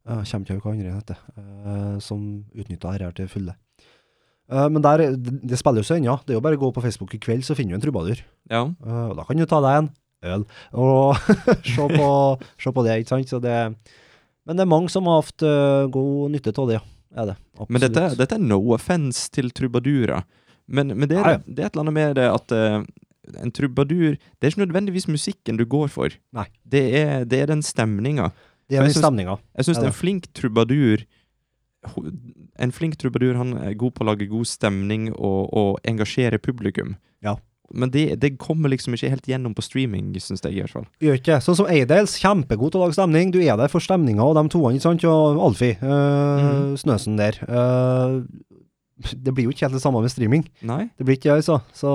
Jeg kommer ikke på hva den andre heter. eh, som utnytta dette til fulle. Eh, men der, det, spiller jo seg ennå. Det er jo bare å gå på Facebook i kveld, så finner du en trubadur. Ja. Uh, og da kan du ta deg en øl og *laughs* se, på, se på det, ikke sant. Så det, men det er mange som har hatt uh, god nytte av det, ja. Er det. Absolutt. Men dette, dette er no offense til trubadurer. Men, men det, er, det er et eller annet med det at eh, en trubadur Det er ikke nødvendigvis musikken du går for. Nei. Det er, det er den stemninga. det er den stemninga. Jeg syns en flink trubadur En flink trubadur han er god på å lage god stemning og, og engasjere publikum. Ja. Men det, det kommer liksom ikke helt gjennom på streaming, syns jeg i hvert fall. Gjør ikke. Sånn som Eidels, kjempegod til å lage stemning. Du er der for stemninga og de toene, ikke sant, og Alfie, Øh, mm. Snøsen der. Øh, det blir jo ikke helt det samme med streaming. Nei? Det blir ikke det, altså. Så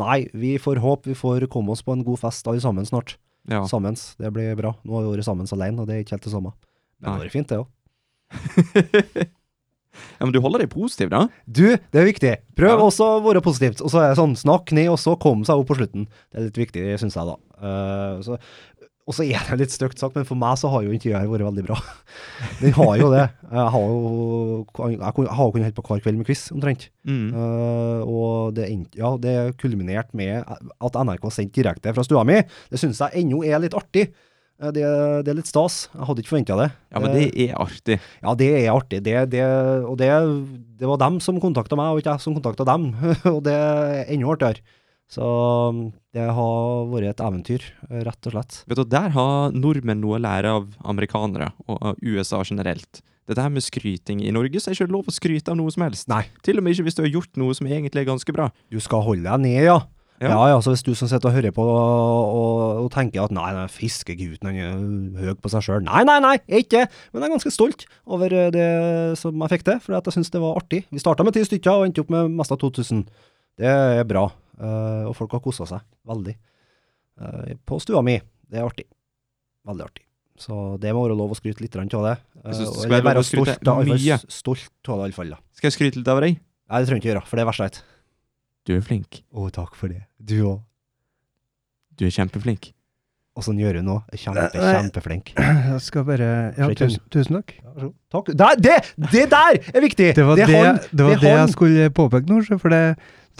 nei, vi får håpe vi får komme oss på en god fest alle sammen snart. Ja. Sammens. Det blir bra. Nå har vi vært sammen alene, og det er ikke helt det samme. Men det har vært fint, det òg. *laughs* ja, men du holder deg positiv, da? Du, det er viktig. Prøv Ja. også å være positivt. Og så er det sånn, snakk ned, og så kom seg opp på slutten. Det er litt viktig, syns jeg, da. Uh, så, og så er det litt stygt sagt, men for meg så har jo intervjuet vært veldig bra. *laughs* Den har jo det. Jeg har jo kunnet holde på hver kveld med quiz, omtrent. Mm. Uh, og det, ja, det kulminerte med at NRK sendte direkte fra stua mi. Det syns jeg ennå er litt artig. Eh, Det, det er litt stas. Jeg hadde ikke forventa det. Ja, men det er artig. Ja, det er artig. Det, det, og det, det var dem som kontakta meg, og ikke jeg som kontakta dem. *laughs* og det er enda artigere. Så um, det har vært et eventyr, rett og slett. Vet du, Der har nordmenn noe å lære av amerikanere og USA generelt. Dette her med skryting. I Norge så er det ikke lov å skryte av noe som helst. Nei. Til og med ikke hvis du har gjort noe som egentlig er ganske bra. Du skal holde deg ned, ja. Ja. Ja, så hvis du som sitter og hører på og, og, og tenker at nei, nei fiskegutten han er høy på seg sjøl. Nei, nei, nei, jeg er ikke det. Men jeg er ganske stolt over eh, det som jeg fikk til, for jeg syns det var artig. Vi starta med ti stykker og endte opp med mest av 2000. Det er bra, Uh, og folk har kosa seg veldig. uh, på stua mi. Det er artig. Veldig artig. Så det må være lov å skryte litt av det. Jeg synes det skal være lov å skryte stolt, mye. Stolt av det, iallfall. Skal jeg skryte litt av deg? Nei, det trenger jeg ikke gjøre, for det er verst jeg vet. Du er flink. Å, takk for det. Du òg. Du er kjempeflink. Åssen gjør du nå? Kjempe, kjempeflink. *clears throat* Jeg skal bare Ja, tusen, tusen takk. Takk. Der, det, det der er viktig! Det var det, han, det, var det det han. jeg skulle påpeke nå, for det,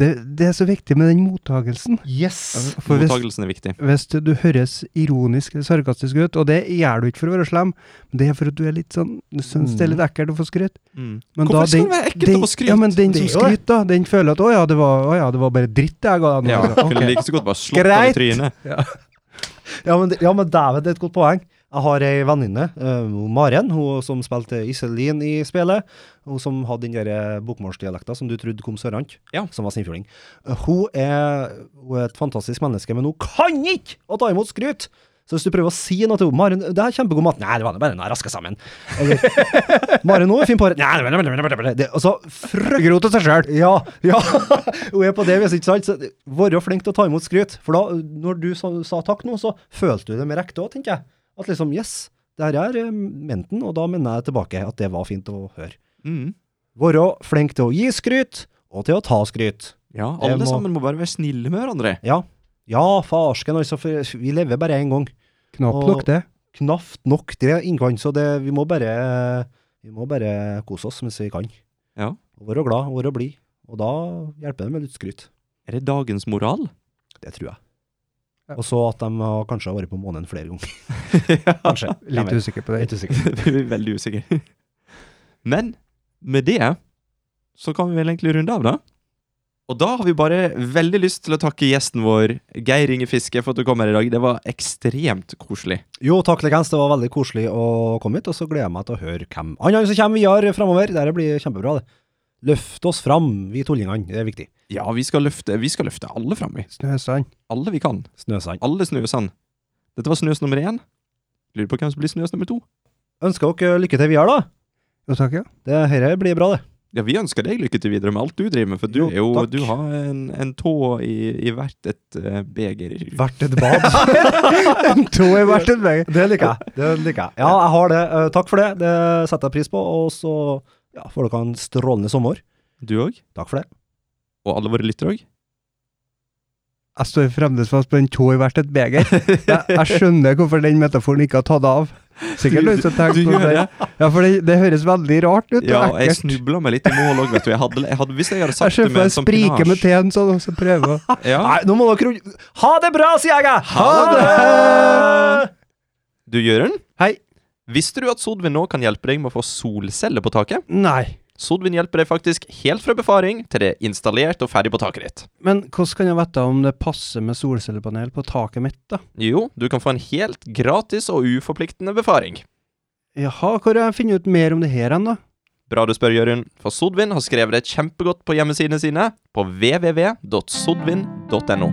det, det er så viktig med den mottagelsen. Yes! For hvis, Mottagelsen er viktig. hvis du høres ironisk eller sarkastisk ut, og det gjør du ikke for å være slem, men det er for at du er litt sånn Du syns det er litt ekkelt å få skryt. Mm. Hvorfor skal den- det være ekkelt den- å få skryt? Ja, men den som er skryter, da, den føler at 'å ja, det var, å ja, det var bare dritt jeg ga deg nå'. Ja, *laughs* okay. kunne like så godt bare slått av i trynet. trynet. Ja, *laughs* men, ja, men dæven, det er et godt poeng. Jeg har ei venninne, eh, Maren, hun som spilte Iselin i spillet. Hun som hadde den eh, bokmålsdialekta som du trodde kom sørant, Ja. som var sinnfjording. Eh, hun, hun er et fantastisk menneske, men hun kan ikke å ta imot skryt! Så hvis du prøver å si noe til henne 'Maren, det er kjempegod mat' 'Nei, det var bare jeg raska sammen'. Eller *laughs* 'Maren, nå er fin på det'. Nei, det var- det Altså, frykt Gro til seg sjøl. ja, ja. *laughs* hun er på det viset, ikke sant? Så vær flink til å ta imot skryt. For da, når du sa, sa takk nå, så følte du det med rekte òg, tenker jeg. At liksom, yes, det her er eh, menten, og da mener jeg tilbake at det var fint å høre. Mm. Være flink til å gi skryt, og til å ta skryt. Ja, alle må- sammen må bare være snille med hverandre. Ja. Ja, farsken, altså, for vi lever bare én gang. Knapt Og- nok det. Knapt nok det innkant, så det, vi må bare Vi må bare kose oss mens vi kan. Ja. Og være glad, og være blid. Og da hjelper det med litt skryt. Er det dagens moral? Det tror jeg. Ja. Og så at de har kanskje vært på månen flere ganger. *laughs* ja. Kanskje. Litt usikker på det. Litt usikker. *laughs* Er veldig usikre. Men med det så kan vi vel egentlig runde av, da. Og da har vi bare veldig lyst til å takke gjesten vår, Geir Inge Fiske, for at du kom her i dag. Det var ekstremt koselig. Jo, takk likens. Det var veldig koselig å komme hit, og så gleder jeg meg til å høre hvem andre som kommer videre framover. Det blir kjempebra, det. Løft oss fram, vi tullingene. Det er viktig. Ja, vi skal løfte, vi skal løfte alle fram, vi. Snøsand. Alle vi kan. Snøsand. Alle Snøsand. Dette var Snøs nummer én. Lurer på hvem som blir Snøs nummer to. Ønsker dere lykke til videre, da. Jo takk, ja. Det Dette blir bra, det. Ja, vi ønsker deg lykke til videre med alt du driver med, for du, Jo, er jo, du har en, en tå i, i hvert et uh, beger. Hvert et bad. *laughs* En tå i hvert et beger. det liker jeg. Det liker jeg. Ja, jeg har det. Uh, takk for det. Det setter jeg pris på. Og så ja, får dere en strålende sommer. Du òg? Takk for det. Og alle våre lyttere òg? Jeg står fremdeles fast på en tå i hvert et beger. *laughs* Jeg, jeg skjønner hvorfor den metaforen ikke har tatt av. Sikkert noen som tenker på det. Ja, for det, det høres veldig rart ut. Ja, og jeg snubla meg litt i mål òg, vet du. Jeg hadde, jeg hadde, hvis jeg hadde sagt jeg det med en sånn sprike med pinasje teen sånn, og så prøver *laughs* ja. Nei, nå må dere Ha det bra, sier jeg! Ha det! Du, Jørund? Visste du at Sodvin nå kan hjelpe deg med å få solceller på taket? Nei. Sodvin hjelper deg faktisk helt fra befaring til det er installert og ferdig på taket ditt. Men hvordan kan jeg vite om det passer med solcellepanel på taket mitt, da? Jo, du kan få en helt gratis og uforpliktende befaring. Jaha, hvor jeg funnet ut mer om det her hen, da? Bra du spør, Jørund, for Sodvin har skrevet det kjempegodt på hjemmesidene sine på www.sodvin.no.